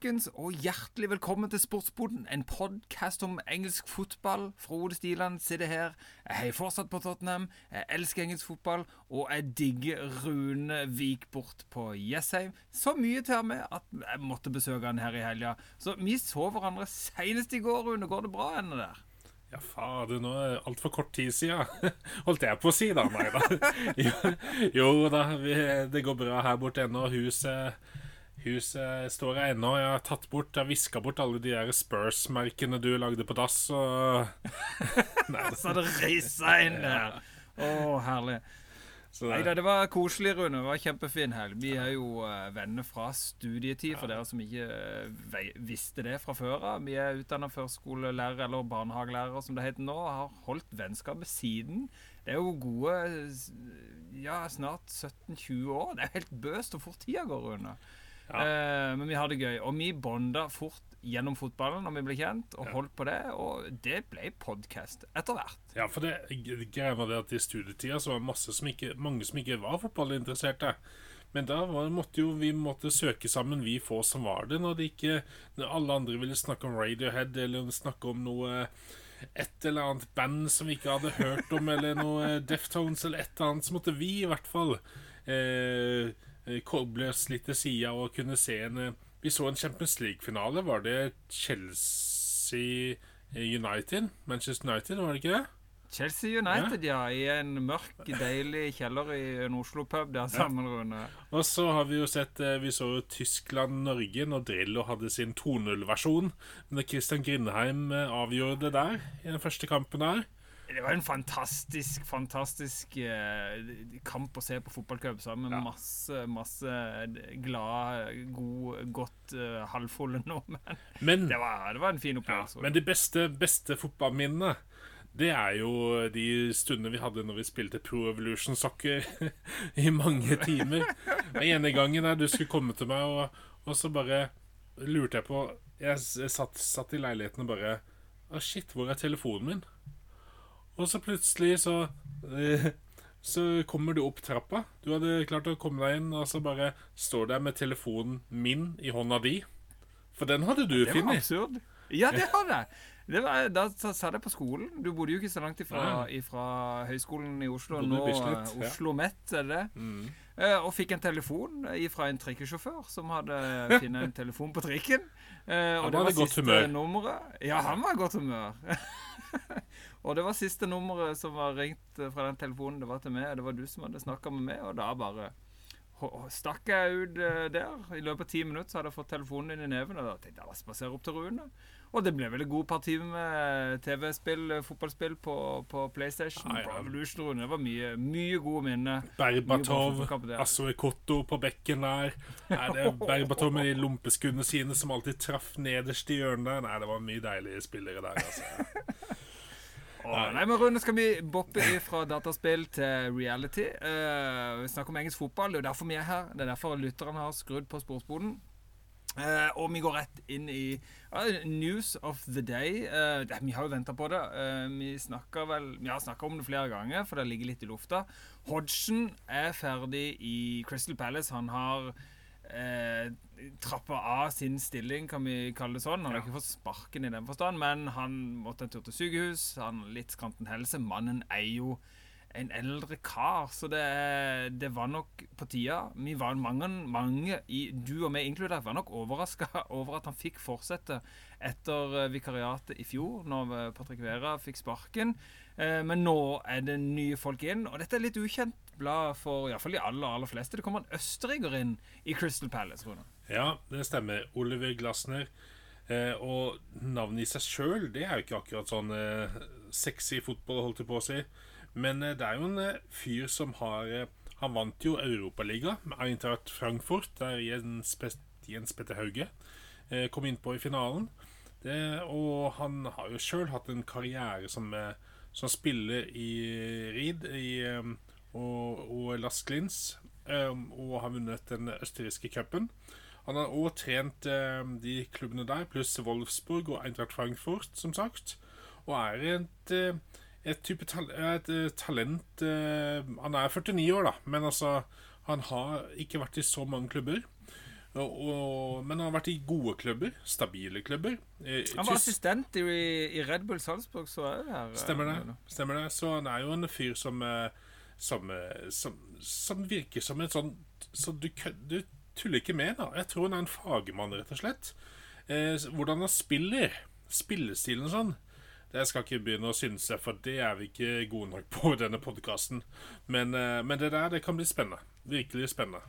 folkens, og hjertelig velkommen til Sportsboden. En podkast om engelsk fotball. Frode Stiland sitter her. Jeg heier fortsatt på Tottenham. Jeg elsker engelsk fotball, og jeg digger Rune Vik bort på Jessheim. Så mye til med at jeg måtte besøke han her i helga. Så vi så hverandre senest i går, Rune. Går det bra ennå der? Ja, fader, nå er det altfor kort tid siden. Holdt jeg på å si, da. Nei da. Jo, jo da, vi, det går bra her borte ennå. Huset, huset står her ennå. Jeg har tatt bort, jeg har viska bort alle de der Spurs-merkene du lagde på dass. Og... Så det reisa inn der. Å, herlig. Så Nei det, da, det var koselig, Rune. Det var kjempefin helg. Vi er jo eh, venner fra studietid, for dere som ikke eh, visste det fra før av. Vi er utdanna førskolelærer, eller barnehagelærer som det heter nå, og har holdt vennskapet siden. Det er jo gode ja, snart 17-20 år. Det er helt bøst hvor fort tida går, Rune. Ja. Eh, men vi har det gøy. Og vi bonda fort gjennom fotballen når vi ble kjent, og holdt på det. Og det ble podkast etter hvert. ja, for det greia var det at i studietida så var det som ikke, mange som ikke var fotballinteresserte. Men da var, måtte jo vi måtte søke sammen, vi få som var det, når, det ikke, når alle andre ville snakke om Radiohead eller snakke om noe et eller annet band som vi ikke hadde hørt om, eller noe Deftones eller et eller annet, så måtte vi i hvert fall eh, eh, koble oss litt til sida og kunne se en eh, Vi så en Champions League-finale. Var det Chelsea eh, United? Manchester United, var det ikke det? Chelsea United, ja. I en mørk, deilig kjeller i en Oslo-pub der sammen, Rune. Og så har vi jo sett Vi så jo Tyskland-Norge når Drillo hadde sin 2-0-versjon. Men Christian Grindheim avgjorde det der i den første kampen der. Det var en fantastisk, fantastisk eh, kamp å se på fotballcup sammen med Ja. masse, masse glade, god, godt uh, halvfulle nordmenn. Men, Det var, det var en fin ja, opplevelse. men de beste, beste fotballminnene det er jo de stundene vi hadde når vi spilte Pro Evolution Soccer i mange timer. Den ene gangen der du skulle komme til meg, og, og så bare lurte jeg på Jeg satt, satt i leiligheten og bare Å, shit, hvor er telefonen min? Og så plutselig så eh, Så kommer du opp trappa. Du hadde klart å komme deg inn, og så bare står der med telefonen min i hånda di. For den hadde du det var funnet. absurd. Ja, det hadde jeg. Det var, da sa- satt jeg på skolen. Du bodde jo ikke så langt ifra, ifra Høgskolen i Oslo. Nå ja. Oslo Met, er det? Mm. Eh, og fikk en telefon fra en trikkesjåfør som hadde funnet en telefon på trikken. Eh, og det var siste nummeret. Ja, han var i godt humør. og det var siste nummeret som var ringt eh, fra den telefonen. Det var til meg. Det var du som hadde snakka med meg, og da bare stakk jeg ut eh, der. I løpet av ti minutter så hadde jeg fått telefonen inn i neven, og da tenkte jeg la oss spasere opp til Rune. Og det ble vel et god par timer med TV-spill, eh, fotballspill på, på PlayStation. Ah, ja. Pro Rune. Det var mye, mye gode minner. Berbatov, Mye bra fotballkamp der. Asoi Kotto på bekken der. Er det er Berbatov med de lompeskuddene sine som alltid traff nederst i hjørnet. Nei, det var mye deilige spillere der, altså. Åh, nei, men Rune, skal vi boppe fra dataspill til reality? Uh, vi snakker om engelsk fotball. Det er jo derfor vi er her. Det er derfor lytterne har skrudd på sportsboden. Uh, og vi går rett inn i uh, news of the day. Uh, det, vi har jo venta på det. Eh, vi vel Vi har snakka om det flere ganger, for det ligger litt i lufta. Hodgson er ferdig i Crystal Palace. Han har eh, trappa av sin stilling, kan vi kalle det sånn. Han har ikke fått sparken i den forstand, men han måtte en tur til sykehus. Han har litt skranten helse. Mannen er jo en eldre kar, så det, det var nok på tida. Vi var mange, mange i, du og meg inkludert, var nok overraska over at han fikk fortsette etter eh, vikariatet i fjor, når eh, Patrick Vera fikk sparken. Eh, Men nå er det nye folk inn, og dette er litt ukjent blad for i hvert fall de aller, aller fleste. Det kommer en østerriker inn i Crystal Palace, Rune. Ja, det stemmer. Oliver Glasner. Eh, og navnet i seg sjøl, det er jo ikke akkurat sånn eh, sexy fotball, holdt jeg på å si. Men eh, det er jo en eh, fyr som har eh, Han vant jo Europaliga med Eintracht Frankfurt, der Jens, Jens Petter Hauge eh, kom innpå i finalen. Det, og han har jo sjøl hatt en karriere som, som spiller i Reed i, eh, og, og Las Glins, eh, og har vunnet den østerrikske cupen. Han har òg trent eh, de klubbene der, pluss Wolfsburg og Eintracht Frankfurt, som sagt. Og er et, eh, et type tal et, talent Han er 49 år, da, men altså Han har ikke vært i så mange klubber. Og, og, men han har vært i gode klubber. Stabile klubber. Eh, Han var tyst. assistent i, i Red Bull Salzburg, så er det her. Stemmer det. Stemmer det. Så han er jo en fyr som eh, som, som, som virker som en sånn Så du, du tuller ikke med, da. Jeg tror han er en fagmann, rett og slett. Eh, hvordan han spiller, spillestilen og sånn, det skal ikke begynne å synse, for det er vi ikke gode nok på i denne podkasten. Men, eh, men det der, det kan bli spennende. Virkelig spennende.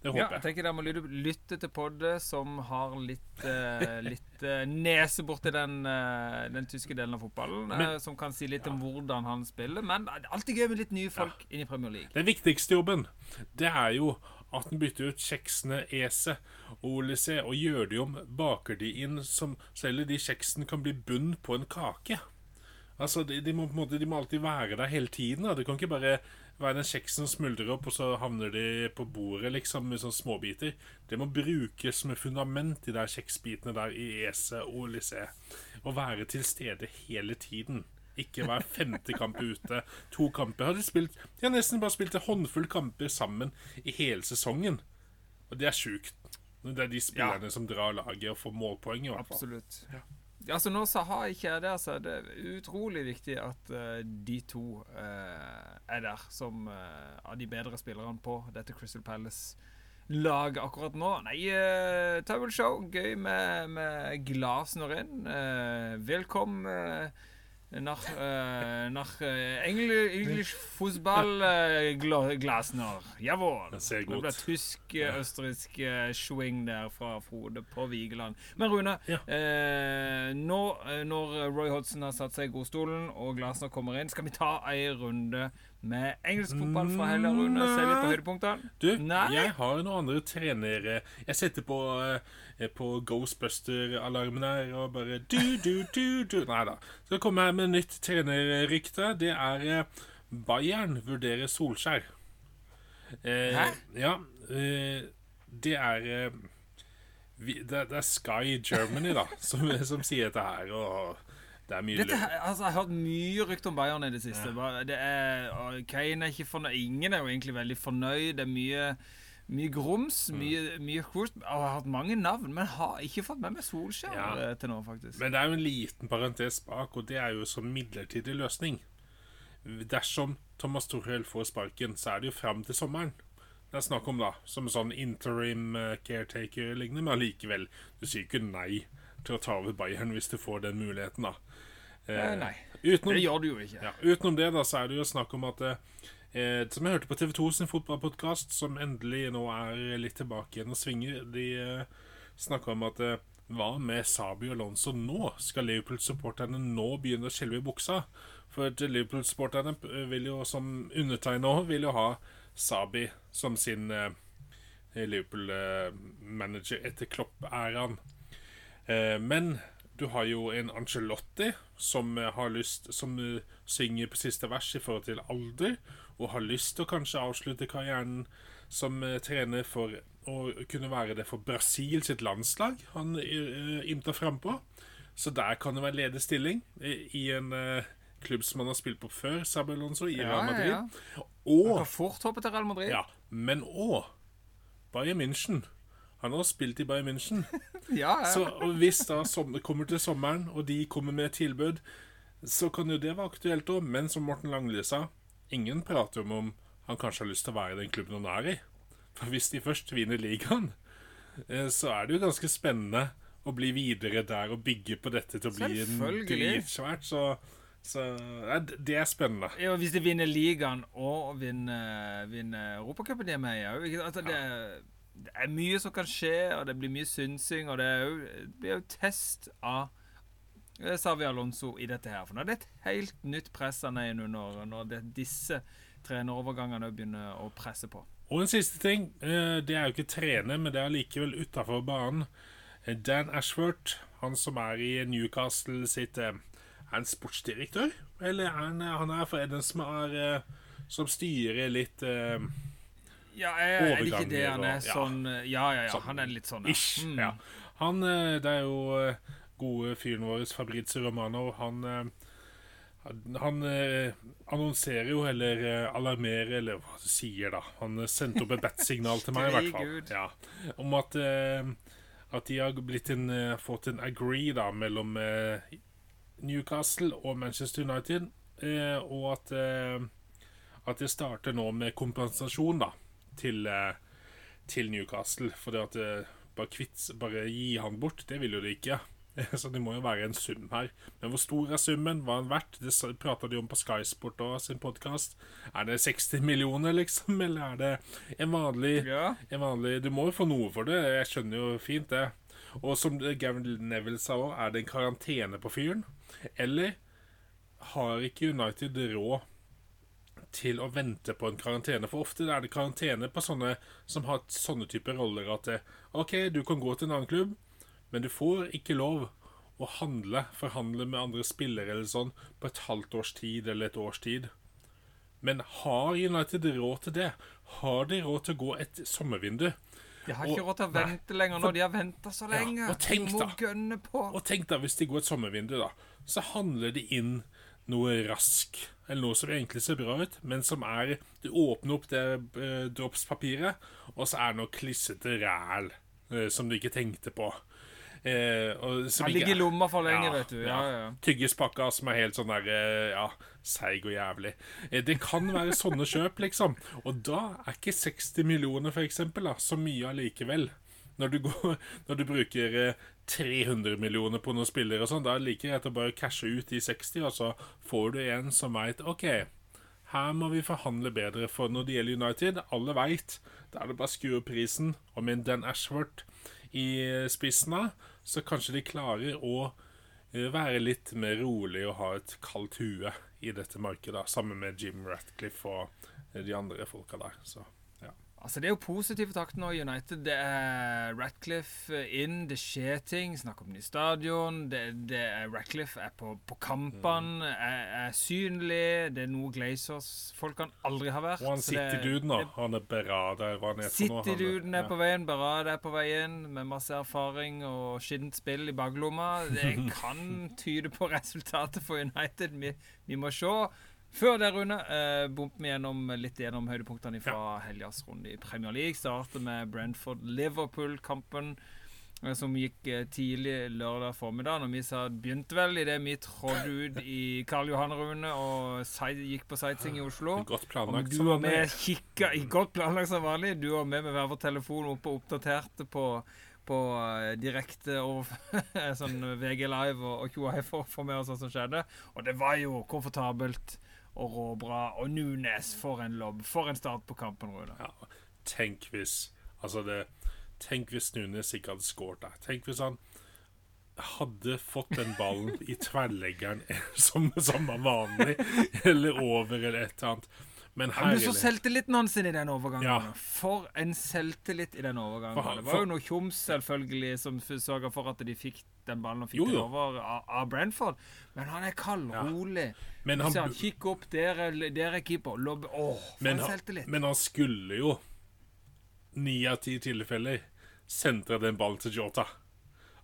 Det håper jeg jeg. tenker dere må lytte, til poddet som har litt, uh, litt uh, nese borti den, uh, den tyske delen av fotballen. Men- som kan si litt om hvordan han spiller. Men det er alltid gøy med litt nye folk inn i Premier League. Den viktigste jobben, det er jo at han bytter ut kjeksene Ese og Olise og gjør de om, baker de inn som Selv de kjeksene kan bli bunn på en kake. Altså, de, de, må, de må alltid være der hele tiden. Da. Det kan ikke bare være den kjeksen som smuldrer opp, og så havner de på bordet liksom med sånne småbiter. Det må brukes som et fundament, de der kjeksbitene der i Ese og Lissé. Og være til stede hele tiden. Ikke hver femte kamp ute. To kamper. Har de, spilt, de har nesten bare spilt en håndfull kamper sammen i hele sesongen. Og det er sjukt. Det er de spillerne som drar laget og får målpoeng. i hvert fall. Absolutt. Ja, så nå så har ikke jeg det. Altså, det utrolig viktig at uh, de to uh, er der som uh, av de bedre spillerne på dette Crystal Palace-laget akkurat nå. Nei, uh, Towel Show, gøy med, med Glasner inn. Velkommen. Uh, nach, äh, nach äh, Engl English Fußball äh, Glasner. Jawohl. Det ble tysk-østerriksk swing der fra Frode på Vigeland. Men Rune, Ja. eh, nå eh, når Roy Hodgson har satt seg i godstolen og Glasner kommer inn, skal vi ta ei runde med engelsk fotball fra helga, Rune? Se litt på høydepunktene? Du, Nei. jeg har noen andre trenere Jeg setter på, eh, på Ghostbuster-alarmen her og bare du, du, du, du. Nei da. Så kommer jeg med nytt trenerrykte. Det er eh, Bayern vurderer Solskjær. Eh, Hæ? Ja. Eh, det er eh, vi, det, det er Sky Germany, da, som, som sier dette her. Og det er mye Dette, altså, jeg har hørt mye rykt om Bayern i det siste. Ja. Det er, Kane er ikke fornøyd. Ingen er jo egentlig veldig fornøyd. Det er mye, mye grums, Mm. mye, mye kurs. Jeg har hatt mange navn, men har ikke fått med meg Solskjær Ja. eh, til nå, faktisk. Men det er jo en liten parentes bak, og det er jo som midlertidig løsning. Dersom Thomas Torhild får sparken, så er det jo fram til sommeren. Det er snakk om, da. Som en sånn interim eh, caretaker lignende, men allikevel. Du sier ikke nei til å ta over Bayern hvis du får den muligheten, da. Eh, nei. Utenom, Det gjør du jo ikke. ja, utenom det, da, så er det jo snakk om at eh, Som jeg hørte på TV2 sin fotballpodkast, som endelig nå er litt tilbake igjen og svinger, de eh, snakka om at eh, hva med Sabi og Alonso nå? Skal Liverpool-supporterne nå begynne å skjelve i buksa? For Liverpool-supporterne eh, vil jo, som undertegna òg, vil jo ha Sabi som sin eh, Liverpool-manager etter Klopp-æraen. Eh, men du har jo en Angelotti som eh, har lyst Som eh, synger på siste vers i forhold til alder, og har lyst til å kanskje avslutte karrieren som eh, trener for å kunne være det for Brasil sitt landslag han ymter frampå. Så der kan det være ledig stilling i, en klubb som han har spilt på før, Sabi Alonso, i Real Madrid. ja. ja. Og Kan fort hoppe til Real Madrid. ja, men òg Bayern München. Han har spilt i Bayern München. ja, ja. Så hvis da det kommer til sommeren, og de kommer med et tilbud, så kan jo det være aktuelt òg. Men som Morten Langli sa, ingen prater om om han kanskje har lyst til å være i den klubben han er i. For hvis de først vinner ligaen, eh, så er det jo ganske spennende å bli videre der og bygge på dette til å bli dritsvært. Så, så ja, det er spennende. Ja, hvis de vinner ligaen og vinner, vinner Europacupen, de er med òg. Altså, det, det er mye som kan skje, og det blir mye synsing, og det, jo, det blir jo test av eh, Savi Alonso i dette her. For nå er det et helt nytt press han er under, når det, disse trenerovergangene begynner å presse på. Og en siste ting. eh, Det er jo ikke trener, men det er likevel utafor banen. Eh, Dan Ashford, han som er i Newcastle sitt eh, Er han sportsdirektør? Eller er han, eh, han er for en som, eh, som styrer litt eh, Ja, er, er det ikke det han er og- sånn eh, Ja, ja, ja. Sånn Han er litt sånn, ja. Ish. Mm. Ja. Han, eh, det er jo eh, gode fyren vår, Fabrizio Romano. Han, Han eh, annonserer jo, eller eh, alarmerer, eller hva du sier, da. Han sendte opp et bat-signal til meg, i hvert fall. Ja, om at, eh, at de har en, fått en agree da mellom Newcastle og Manchester United, eh, og at, at det starter nå med kompensasjon da til, eh, til Newcastle. For det at eh, bare, kvitt, bare gi han bort, det vil jo de ikke. Så det må jo være en sum her. Men hvor stor er summen? Hva er den verdt? Det prata de om på Sky Sport og sin podkast. Er det 60 millioner, liksom? Eller er det en vanlig, Ja. en vanlig Du må jo få noe for det. Jeg skjønner jo fint det. Og som Gavin Neville sa òg, er det en karantene på fyren? Eller har ikke United råd til å vente på en karantene? For ofte er det karantene på sånne som har sånne typer roller at det, OK, du kan gå til en annen klubb, men du får ikke lov å handle, forhandle med andre spillere eller sånn på et halvt års tid eller et års tid. Men har United råd til det? Har de råd til å gå et sommervindu? De har ikke Og- råd til å nei, vente lenger når de har venta så lenge. og tenk de må da. gønne på. Og tenk da, hvis de går et sommervindu, da, så handler de inn noe rask, eller noe som egentlig ser bra ut, men som er Du åpner opp det eh, dropspapiret, og så er det noe klissete ræl eh, som du ikke tenkte på. Eh, og som Han ligger i lomma for lenge, Ja, vet du. Ja, ja. Tyggespakka som er helt sånn der eh, Ja, seig og jævlig. Eh, Det kan være sånne kjøp, liksom. Og da er ikke 60 millioner, for eksempel, da, så mye allikevel. Når du, går, når du bruker eh, 300 millioner på noen spillere og sånn, da er det like greit å bare cashe ut de 60, og så får du en som veit OK, her må vi forhandle bedre, for når det gjelder United, alle veit, da er det bare å skru opp prisen, og med Dan Ashworth i spissen av, så kanskje de klarer å eh, være litt mer rolig og ha et kaldt hue i dette markedet, sammen med Jim Ratcliffe og de andre folka der. Så. Altså, Det er jo positive takter nå i United. Det er Ratcliffe inn, det skjer ting. Snakk om ny stadion. Det, det er Ratcliffe er på, på kampene, er, er synlig. Det er noe Glazers-folkene aldri har vært. Og han City-duden, da. Han er Berada, City-duden er på veien, Berada er på veien, med masse erfaring og skittent spill i baklomma. Det kan tyde på resultatet for United. Vi, vi må se. Før det, Rune, eh, bomper vi gjennom, litt gjennom høydepunktene fra helgas runde i Premier League. Starter med Brentford-Liverpool-kampen. eh, Som gikk eh, tidlig lørdag formiddag. Når vi sa, begynte vel idet vi trådde ut i Karl Johan Rune og side, gikk på sightseeing i Oslo. Godt planlagt. du som vanlig. med kikka godt planlagt som vanlig. Du var med med hver vår telefon oppe og oppdaterte på, på eh, direkte og sånn VG Live og, tjoa for, for med oss hva som skjedde. Og det var jo komfortabelt og råbra. Og Nunes, for en lobb. For en start på kampen, Rune. Ja, tenk hvis Altså det Tenk hvis Nunes ikke hadde skåret der. Tenk hvis han hadde fått den ballen i tverrleggeren som, som var vanlig, eller over, eller et eller annet. Men herlig. men du så selvtilliten hans i den overgangen. Ja. For en selvtillit i den overgangen. For for, det var jo noe tjoms, selvfølgelig, som sørga for at de fikk den ballen og fikk den over av, Brentford. Men han er kald, Ja. rolig. Men han, han kikk opp, der er, der er keeper. Lobb. Åh, for men, en han, selvtillit. men han skulle jo ni av ti tilfeller sentre den ballen til Jota.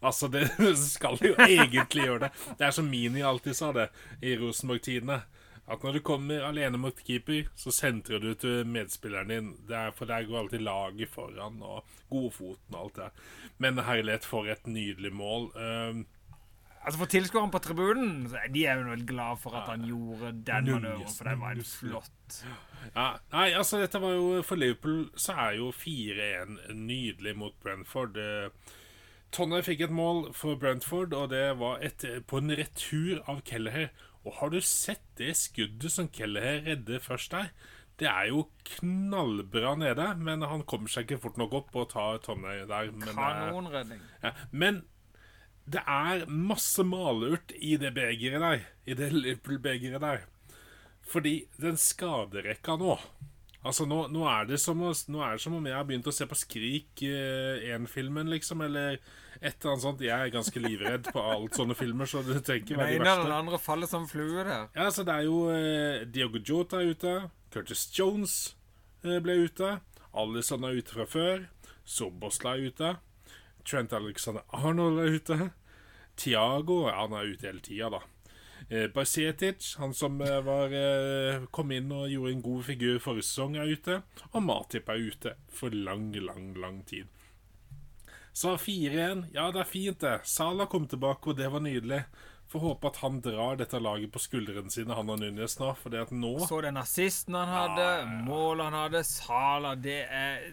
Altså, det skal jo egentlig gjøre det. Det er som Mini alltid sa det i Rosenborg-tidene. At når du kommer alene mot keeper, så sentrer du til medspilleren din. Det er, for der går alltid laget foran, og godfoten og alt det. Men herlighet, for et nydelig mål. Um, Altså For tilskuerne på tribunen de er vel glad for at han gjorde den manøveren, for den var en flott. Ja, nei, altså dette var jo For Liverpool så er jo 4-1 nydelig mot Brentford. Eh, Tonne fikk et mål for Brentford, og det var et, på en retur av Kelleher. Og har du sett det skuddet som Kelleher redder først der? Det er jo knallbra nede, men han kommer seg ikke fort nok opp og tar Tonne der. Men, eh, Kanonredning. ja, men det er masse malurt i det begeret der. I det Liverpool-begeret der. Fordi den skaderekka nå Altså nå, nå, er det som å, nå er det som om jeg har begynt å se på Skrik 1-filmen, liksom, eller et eller annet sånt. Jeg er ganske livredd på alt sånne filmer, så det tenker Den være de eller den andre faller som flue der. Ja, så det er jo eh, Diogo Jota er ute. Curtis Jones eh, ble ute. Alison er ute fra før. Sobosla er ute. Trent Alexander Arnold er ute. Tiago han er ute hele tida, da. Eh, han som eh, var, eh, kom inn og gjorde en god figur forrige sesong, er ute. Og Matip er ute for lang, lang, lang tid. Så 4-1, ja, det er fint, det. Salah kom tilbake, og det var nydelig. Får håpe at han drar dette laget på skuldrene sine, han og Nunes nå. For det at nå Så den assisten han hadde, målet han hadde, Sala Det er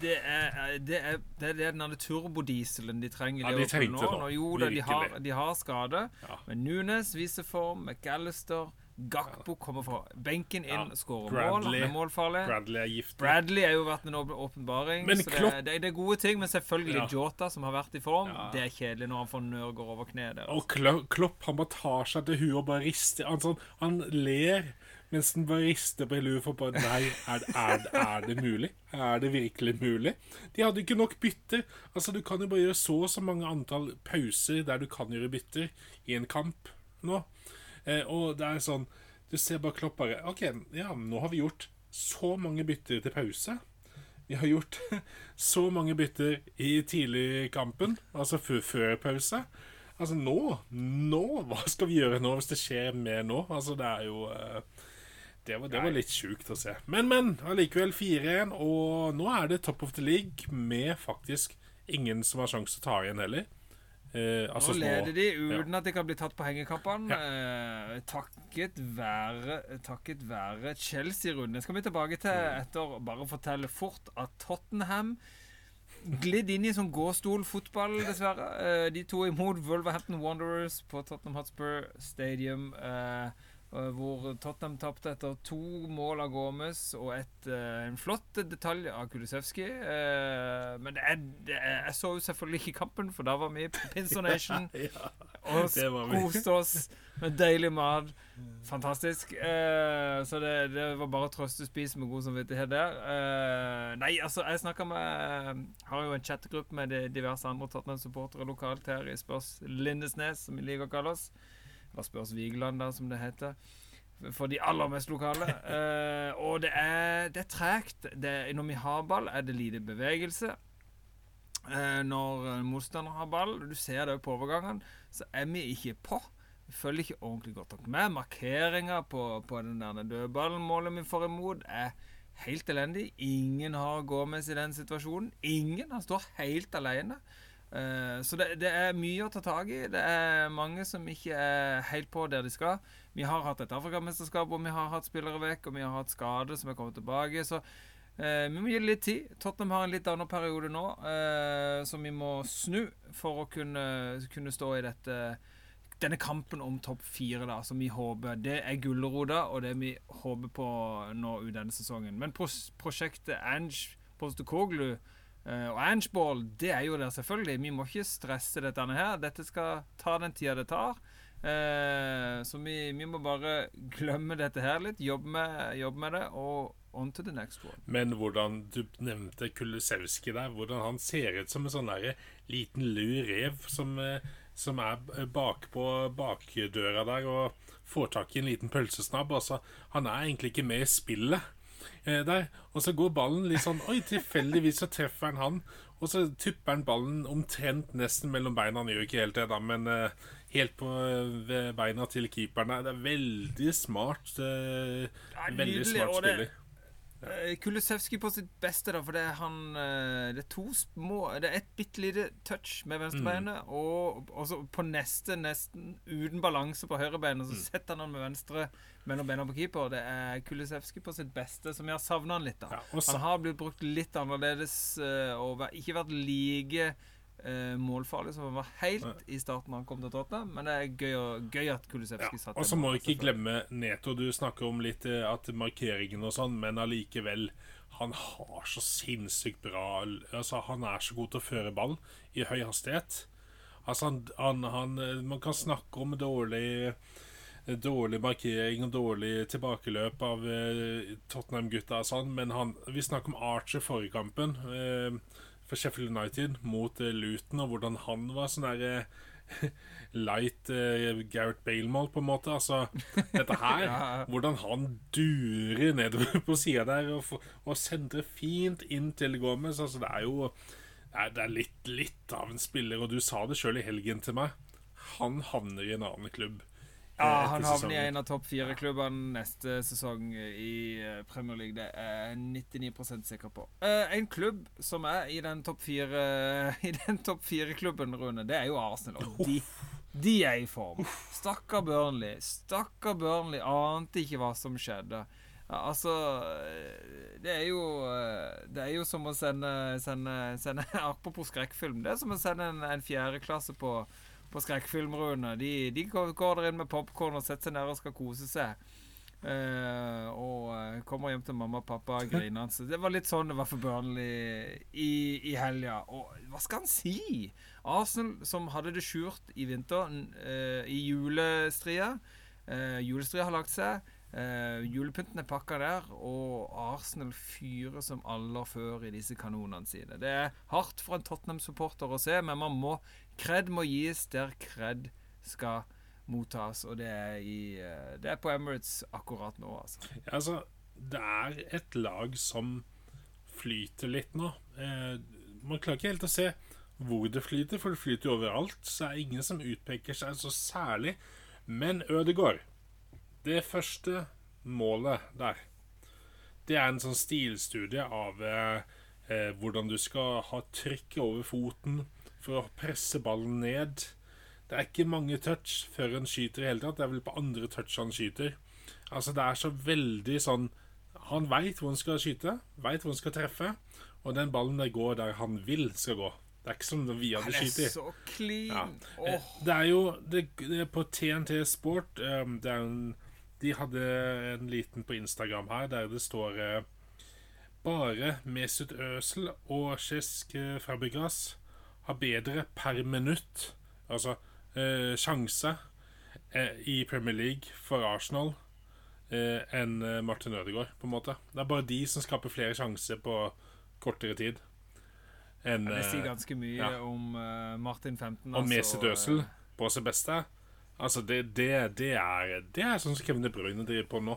det er, det er, det er den turbodieselen de trenger. Ja, de trengte nå. nå. Jo da, de har, de har skade. Ja. Men Nunes viser form. McAllister Gakpo kommer fra benken inn, Ja. skårer mål. Han er målfarlig. Bradley er giftig. Bradley er jo vært en åpenbaring. Men så det, Klopp- det, er- det er gode ting, men selvfølgelig Ja. Jota, som har vært i form, Ja. det er kjedelig når han får nørger over kneet. Og Klopp han bare tar seg til huet og bare rister. Han, sånn, han ler mens den bare rister på hele huet for bare Nei, er, er, er det mulig? Er det virkelig mulig? De hadde ikke nok bytter. Altså, Du kan jo bare gjøre så og så mange antall pauser der du kan gjøre bytter i en kamp nå. Eh, og det er sånn Du ser bare Klopp bare OK, ja, nå har vi gjort så mange bytter til pause. Vi har gjort så mange bytter i tidlig kampen, altså før, pause. Altså nå Nå! Hva skal vi gjøre nå hvis det skjer mer nå? Altså det er jo eh, det, var, det var litt sjukt å se. Men, men. Allikevel 4-1, og nå er det top of the league med faktisk ingen som har sjanse til å ta igjen heller. Eh, altså Nå leder de uten at de kan bli tatt på hengekampene. Eh, takket være Takket være Chelsea-runden. Skal vi tilbake til Mm. etter. Bare fortelle fort at Tottenham glidd inn i sånn gåstolfotball, dessverre. Eh, de to imot Wolverhampton Wanderers på Tottenham Hotspur Stadium. eh, hvor Tottenham tapte etter to mål av Gomez og et, eh, en flott detalj av Kulisevskij. Eh, men det er, er, jeg så jo selvfølgelig ikke kampen, for da var vi på Pinsonation Ja. og det koste oss med deilig mat. Fantastisk. Eh, så det, det var bare trøstespis med god samvittighet der. Eh, nei, altså, jeg snakka med Har jo en chattegruppe med de diverse andre Tottenham-supportere lokalt her i Spørs Lindesnes, som vi liker å kalle oss. Eller Spørs Vigeland, da, som det heter. For de aller mest lokale. Eh, og det er, det er tregt. Det- Når vi har ball, er det lite bevegelse. Eh, når en motstander har ball, du ser det på overgangene, så er vi ikke på. Vi følger ikke ordentlig godt nok med. Markeringa på, på den der dødballmålet vi får imot, er helt elendig. Ingen har Gomez i den situasjonen. Ingen. Han står helt alene. Eh, så det, det er mye å ta tak i. Det er mange som ikke er helt på der de skal. Vi har hatt et Afrikamesterskap hvor vi har hatt spillere vekk, og vi har hatt skader som er kommet tilbake. Så eh, vi må gi det litt tid. Tottenham har en litt annen periode nå, eh, som vi må snu for å kunne, kunne stå i dette denne kampen om topp fire, da, som vi håper Det er gulrota, og det vi håper på nå ut denne sesongen. Men pros prosjektet Ange Postekoglu og Angeball, det er jo der selvfølgelig. Vi må ikke stresse dette her. Dette skal ta den tida det tar. Eh, så vi, vi må bare glemme dette her litt, jobbe med, jobbe med det, og on to the next one. Men hvordan du nevnte Kulusevski der, hvordan han ser ut som en sånn der liten lur rev som, eh, som er bakpå bakdøra der og får tak i en liten pølsesnabb. Altså, han er egentlig ikke med i spillet eh, der. Og så går ballen litt sånn Oi, tilfeldigvis så treffer han han. Og så tupper han ballen omtrent nesten mellom beina. Han gjør ikke helt det, da, men eh, helt på ved beina til keeperen. Det er veldig smart. eh, det veldig nydelig, smart og det- spiller. Eh, Kulusevski på sitt beste, da, for det er han eh, Det er to små Det er et bitte lite touch med venstrebeinet, og, og så på neste, nesten uten balanse på høyrebeinet, så setter han han med venstre mellom beina på keeper. Det er Kulusevski på sitt beste, som jeg har savna han litt, da. Ja, han har blitt brukt litt annerledes eh, og ikke vært like eh, målfarlig som han var helt i starten da han kom til Tottenham, men det er gøy, og, gøy at Kulusevski Ja, satt og så må vi ikke glemme Neto. Du snakker om litt eh, at markeringen og sånn, men allikevel Han har så sinnssykt bra Altså, han er så god til å føre ball i høy hastighet. Altså, han, han, han eh, Man kan snakke om dårlig Dårlig markering og dårlig tilbakeløp av eh, Tottenham-gutta og sånn, men han, vi snakker om Archer forrige kampen eh, for Sheffield United mot eh, Luton, og hvordan han var sånn der eh, light uh, Gareth Bale-mål, på en måte. Altså, dette her Ja. Hvordan han durer nedover på sida der og, får- og sendrer fint inn til Gomez. Altså, det er jo det er litt, litt av en spiller, og du sa det sjøl i helgen til meg. Han havner i en annen klubb Ja, han havner i en av topp fire-klubbene neste sesong i eh, Premier League. Det er jeg 99% sikker på. Eh, en klubb som er i den topp fire I den topp fire-klubben, Rune, det er jo Arsenal. Og de, de er i form. Stakkar Burnley. Stakkar Burnley ante ikke hva som skjedde. Ja, altså eh, Det er jo eh, Det er jo som å sende, sende, sende Apropos skrekkfilm. Det er som å sende en, en fjerdeklasse på på skrekkfilmruene. De, de går der inn med popkorn og setter seg ned og skal kose seg. Uh, og eh, kommer hjem til mamma og pappa grinende. Det var litt sånn det var for Burnley i, i helga. Og hva skal han si? Arsenal, som hadde det skjult i vinter, eh, i julestria. uh, julestria har lagt seg. Eh, julepynten er pakka der, og Arsenal fyrer som aller før i disse kanonene sine. Det er hardt for en Tottenham-supporter å se, men man må Kred må gis der kred skal mottas, og det er, i, eh, det er på Emirates akkurat nå, altså. Ja, altså, det er et lag som flyter litt nå. Eh, man klarer ikke helt å se hvor det flyter, for det flyter jo overalt. Så er det ingen som utpeker seg så særlig. Men Ødegård Det første målet der, det er en sånn stilstudie av eh, hvordan du skal ha trykket over foten for å presse ballen ned. Det er ikke mange touch før han skyter i hele tatt. Det er vel på andre touch han skyter. Altså, det er så veldig sånn Han veit hvor han skal skyte, veit hvor han skal treffe, og den ballen der går der han vil skal gå. Det er ikke som vi hadde så clean! Ja. Det er jo det, det er På TNT Sport eh, det er en, De hadde en liten på Instagram her der det står eh, Bare Mesut Özil og Cesc eh, Fabregas har bedre per minutt, altså eh, sjanse, eh, i Premier League for Arsenal eh, enn eh, Martin Ødegaard, på en måte. Det er bare de som skaper flere sjanser på kortere tid. Enn det sier ganske mye ja. om Martin 15. og Mesut altså, Özil eh, på sitt beste Altså, det, det, det, er, det er sånn som Kevin De Bruyne driver på nå.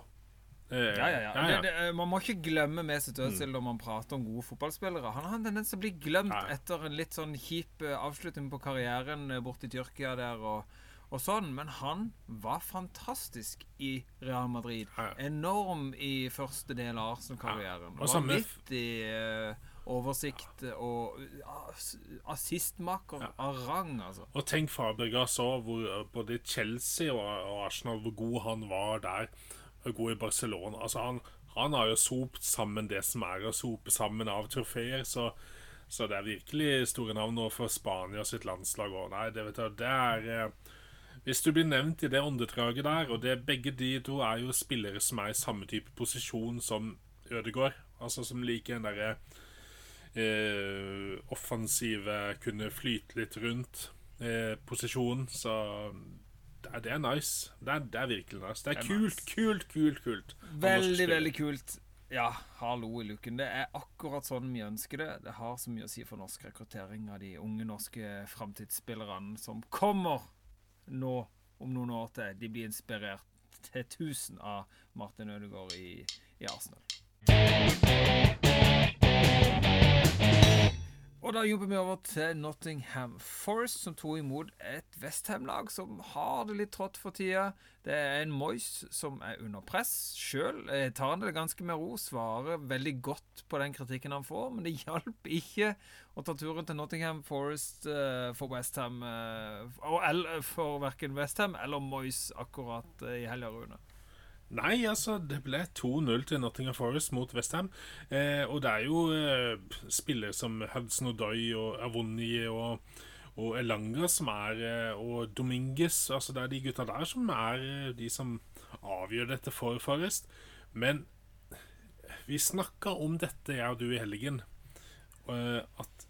Eh, Ja, ja, ja. ja, ja. Man må ikke glemme Mesut Özil når man prater om gode fotballspillere. Han har en tendens til å bli glemt etter en litt sånn kjip eh, avslutning på karrieren eh, borte i Tyrkia der og, og sånn, men han var fantastisk i Real Madrid. Enorm i første del av Arsenal-karrieren. Og Vanvittig eh, oversikt og ass- assistmaker Ja. av rang, altså. Og tenk Fabregas òg, hvor eh, både Chelsea og, og Arsenal, hvor god han var der. Og god i Barcelona. Altså, han, han har jo sopt sammen det som er å sope sammen av trofeer, så, så det er virkelig store navn nå for Spania sitt landslag òg. Nei, det vet du, det er eh, Hvis du blir nevnt i det åndedraget der, og det, begge de to er jo spillere som er i samme type posisjon som Ødegaard, altså som liker den derre eh, offensive, kunne flyte litt rundt eh, posisjonen, så det det er nice. Det er, det er virkelig nice. Det er, Det er kult, nice. kult, kult, kult. Veldig, veldig kult. Ja, hallo i luken. Det er akkurat sånn vi ønsker det. Det har så mye å si for norsk rekruttering av de unge norske framtidsspillerne som kommer nå om noen år til. De blir inspirert til tusen av Martin Ødegaard i, i Arsenal. Og da jobber vi over til Nottingham Forest, som tok imot et Westham-lag som har det litt trått for tida. Det er en Moyes som er under press sjøl. Tar han det ganske med ro, svarer veldig godt på den kritikken han får, men det hjalp ikke å ta turen til Nottingham Forest uh, for Westham uh, for verken Westham eller Moyes akkurat uh, i helga, Rune. Nei, altså, det ble 2-0 til Nottingham Forest mot Westham. Eh, og det er jo eh, spillere som Hudson Odoi og Avoni og, og Elanga som er eh, Og Dominguez. Altså, det er de gutta der som er eh, de som avgjør dette for Forest. Men vi snakka om dette, jeg og du, i helgen. eh, at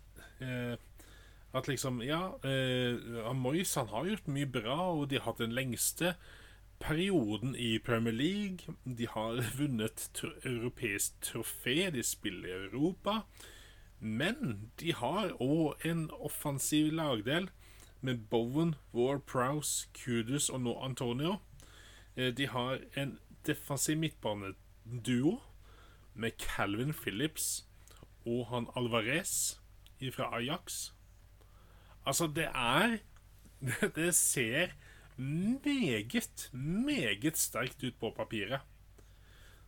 at liksom Ja, eh, han har gjort mye bra, og de har hatt den lengste perioden i Premier League. De har vunnet tro europeisk trofé, de spiller i Europa. Men de har òg en offensiv lagdel med Bowen, War, Prowse, Kudus og nå Antonio. Eh, De har en defensiv midtbaneduo med Calvin Phillips og han Alvarez fra Ajax. Altså, det er Det ser meget, meget sterkt ut på papiret.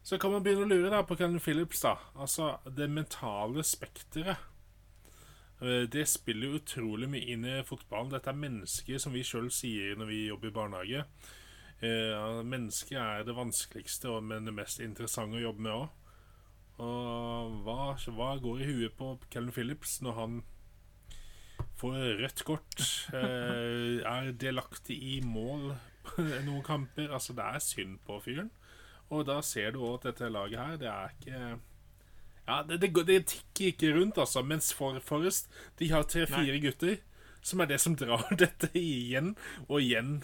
Så kan man begynne å lure da på Calvin Phillips. da Altså, det mentale spekteret. Eh, Det spiller utrolig mye inn i fotballen. Dette er mennesker, som vi sjøl sier når vi jobber i barnehage. Mennesket mennesker er det vanskeligste, men det mest interessante å jobbe med òg. Og hva, hva går i huet på Kellen Phillips når han får rødt kort? Eh, er delaktig i mål noen kamper? Altså, det er synd på fyren. Og da ser du òg at dette laget her, det er ikke Ja, det, det, det tikker ikke rundt, altså. Mens for Forrest, de har tre-fire gutter som er det som drar dette igjen og igjen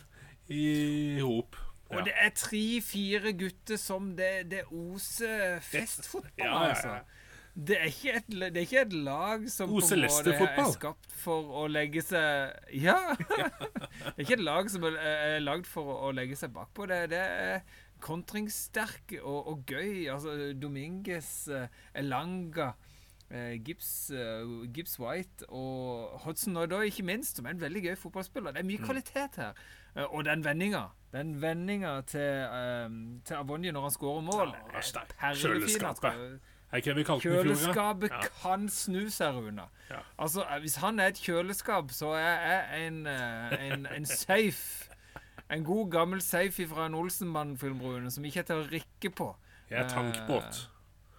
i hop. Og det er tre-fire gutter som det, det oser festfotball, Ja, ja, ja. Det er, ikke et, det er ikke et lag som på en måte er skapt for å legge seg Ja! Det er ikke et lag som er, er lagd for å, å legge seg bakpå. Det, det er kontringssterk og, og gøy. Altså Dominguez, eh, Elanga eh, Gibbs, eh, Gibbs White og Hodgson Odoi, ikke minst, som er en veldig gøy fotballspiller. Det er Mm. mye kvalitet her. Eh, og den vendinga Den vendinga til, til Avonje når han skårer mål, Ja, det er perlefin. Kjøleskapet. Ja. kan snu seg, Runa. Ja. Altså, eh, hvis han er et kjøleskap, så er jeg en, eh, en, en safe. En god, gammel safe fra en Olsenmann-film, Rune, som ikke er til å rikke på. Jeg er tankbåt.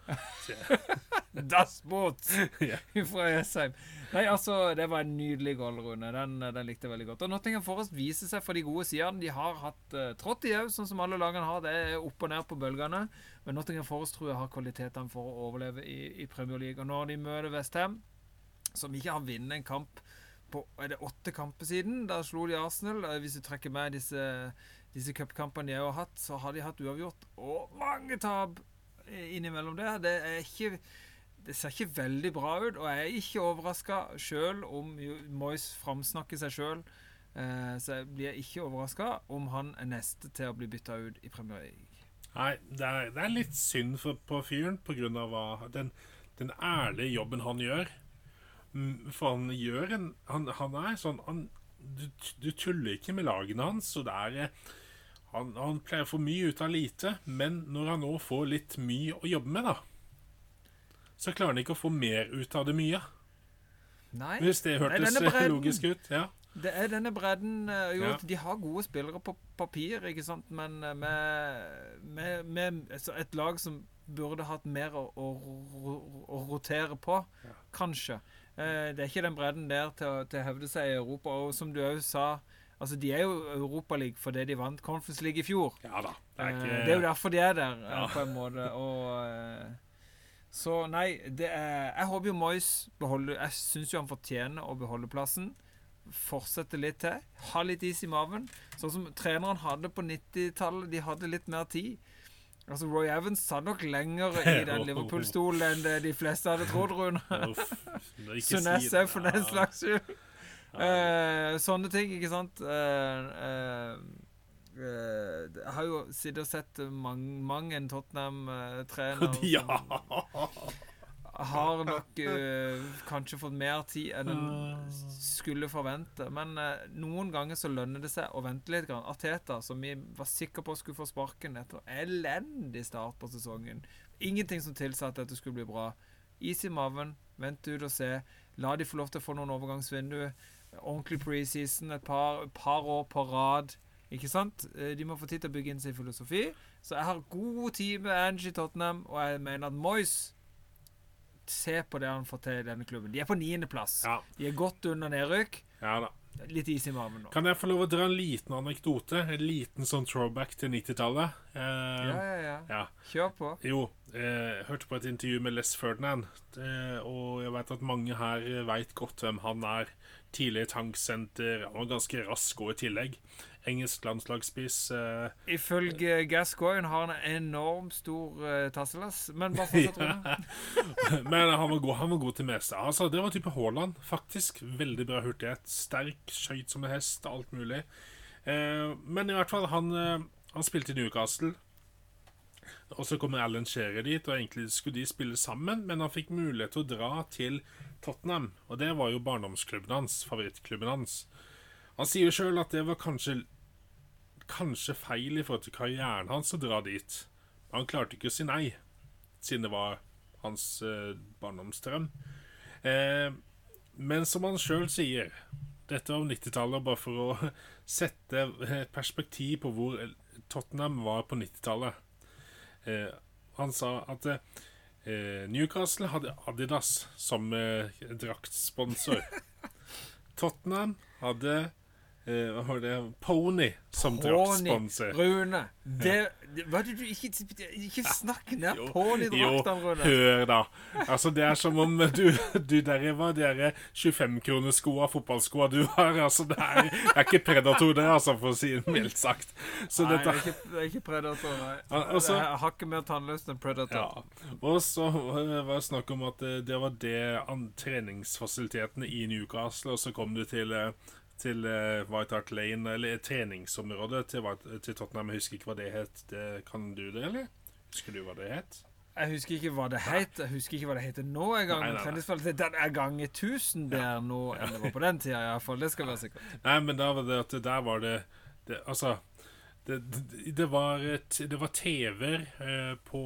Dassbåt fra Jessheim. Nei, altså, det var en nydelig goal, Rune. Den, den likte jeg veldig godt. Og Nottingham Forest viser seg for de gode sidene. De har hatt uh, trått i òg, sånn som alle lagene har. Det er opp og ned på bølgene. Men Nottingham Forest tror jeg har kvalitetene for å overleve i, i Premier League. Og når de møter Westham, som ikke har vunnet en kamp på er det åtte kamper siden, da slo de Arsenal. Eh, Hvis du trekker med disse, disse cupkampene de har hatt, så har de hatt uavgjort og mange tap innimellom der. Det er ikke det ser ikke veldig bra ut, og jeg er ikke overraska sjøl om Moyes framsnakker seg sjøl. Eh, så jeg blir ikke overraska om han er neste til å bli bytta ut i Premier League. Nei, det er, det er litt synd for, på fyren av den, den ærlige jobben han gjør. Mm, For han gjør en Han, han er sånn han, du, du tuller ikke med lagene hans, og det er eh, han, han pleier å få mye ut av lite, men når han nå får litt mye å jobbe med, da så klarer han ikke å få mer ut av det mye. Nei, Hvis det hørtes bredden. logisk ut. Ja. Det er denne bredden eh, Jo, Ja. de har gode spillere på papir, ikke sant, men eh, med, med, med altså et lag som burde hatt mer å, å, å rotere på, kanskje. Eh, det er ikke den bredden der til, til å hevde seg i Europa. Og som du òg sa, altså de er jo Europaliga fordi de vant Conference League i fjor. ja da. Det er ikke Det er jo derfor de er der, Ja. på en måte. Og, så nei, det er Jeg håper jo Moyes beholder Jeg syns jo han fortjener å beholde plassen. Fortsette litt til. Ha litt is i maven. Sånn som treneren hadde på 90-tallet. De hadde litt mer tid. Altså Roy Evans satt nok lenger i den Liverpool-stolen enn det de fleste hadde trodd, Rune. Sunes òg, for den slags skyld. Eh, sånne ting, ikke sant. Eh, eh, eh, jeg har jo sittet og sett mang, mang en Tottenham-trener Ja. Har nok uh, kanskje fått mer tid enn en skulle forvente. Men uh, noen ganger så lønner det seg å vente litt. Grann. Arteta, som vi var sikre på skulle få sparken etter elendig start på sesongen. Ingenting som tilsa at dette skulle bli bra. Is i maven, vent ut og se. La de få lov til å få noen overgangsvindu. Ordentlig preseason et par, par år på rad. Ikke sant? Eh, De må få tid til å bygge inn sin filosofi. Så jeg har god tid med Angie Tottenham, og jeg mener at Moyes Se på det han får til i denne klubben. De er på niendeplass. Ja. De er godt under nedrykk. ja da. Litt is i maven nå. Kan jeg få lov å dra en liten anekdote? En liten sånn throwback til 90-tallet? Eh, Ja, ja, ja. ja. Kjør på. Jo, eh, hørte på et intervju med Les Ferdinand, eh, og jeg vet at mange her veit godt hvem han er. Tidligere tanksenter, han var ganske rask og i tillegg. Engelsk landslagsspiss. Uh, Ifølge Gascoigne har han en enormt stor uh, tasselass. Men bare fortsett, Rune. men han var, god, han var god til meste. Altså, det var type Haaland, faktisk. Veldig bra hurtighet. Sterk, skøyt som en hest, alt mulig. Uh, men i hvert fall, han, eh, han spilte i Newcastle. Og så kommer Alan Shearer dit, og egentlig skulle de spille sammen, men han fikk mulighet til å dra til Tottenham. Og det var jo barndomsklubben hans, favorittklubben hans. Han sier jo sjøl at det var kanskje kanskje feil i forhold til karrieren hans å dra dit. Han klarte ikke å si nei, siden det var hans eh, barndomsdrøm. Eh, men som han sjøl sier Dette var 90-tallet, bare for å sette perspektiv på hvor Tottenham var på 90-tallet. Eh, han sa at eh, Newcastle hadde Adidas som eh, draktsponsor. Tottenham hadde hva var det Pony som draktsponsor. Rune. Det, det, hva er det du ikke Ikke snakk ned Jo, ponydraktene, Jo, Rune. hør da. Altså, det er som om du, du der var de der 25-kroneskoa, fotballskoa du har. Altså, det er, det er ikke Predator, det, altså, for å si det mildt sagt. Så Nei, det er ikke, det er ikke Predator, nei. Altså- det er hakket mer tannløst enn Predator. Ja. Og så var det snakk om at eh, det var det treningsfasilitetene i Newcastle, og så kom du til, eh, til uh, White Hart Lane, eller treningsområdet til, til Tottenham. Jeg husker ikke hva det het. Det, kan du det, eller? Husker du hva det het? Jeg husker ikke hva det het. Jeg husker ikke hva det heter nå engang. Men den er ganger 1000 bedre nå enn det var på den tida. iallfall. Det skal være sikkert. Nei, men da var det at der var det, det Altså det, det, det var et, Det var TV-er eh, på,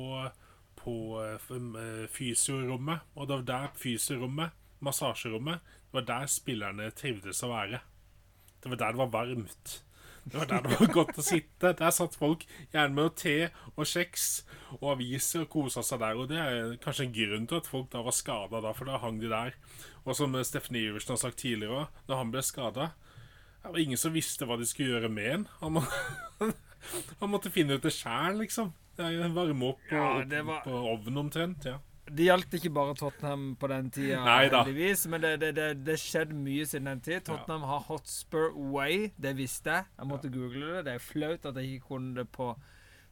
på eh, eh, fysiorommet. Og det var der fysiorommet, massasjerommet, det var der spillerne trivdes å være. Det var der det var varmt. Det var der det var godt å sitte. Der satt folk gjerne med te og kjeks og aviser og kosa seg der. Og det er kanskje en grunn til at folk da var skada, da, for da hang de der. Og som Steffen Iversen har sagt tidligere, når han ble skada Det var ingen som visste hva de skulle gjøre med en. Han, må, han måtte finne ut det sjæl, liksom. Varme opp Ja, opp var- på ovnen omtrent. ja Det gjaldt ikke bare Tottenham på den tida, heldigvis, men det, det, det, det skjedde mye siden den tid. Tottenham har Hotspur Way, det visste jeg. Jeg måtte google det. Det er flaut at jeg ikke kunne det på,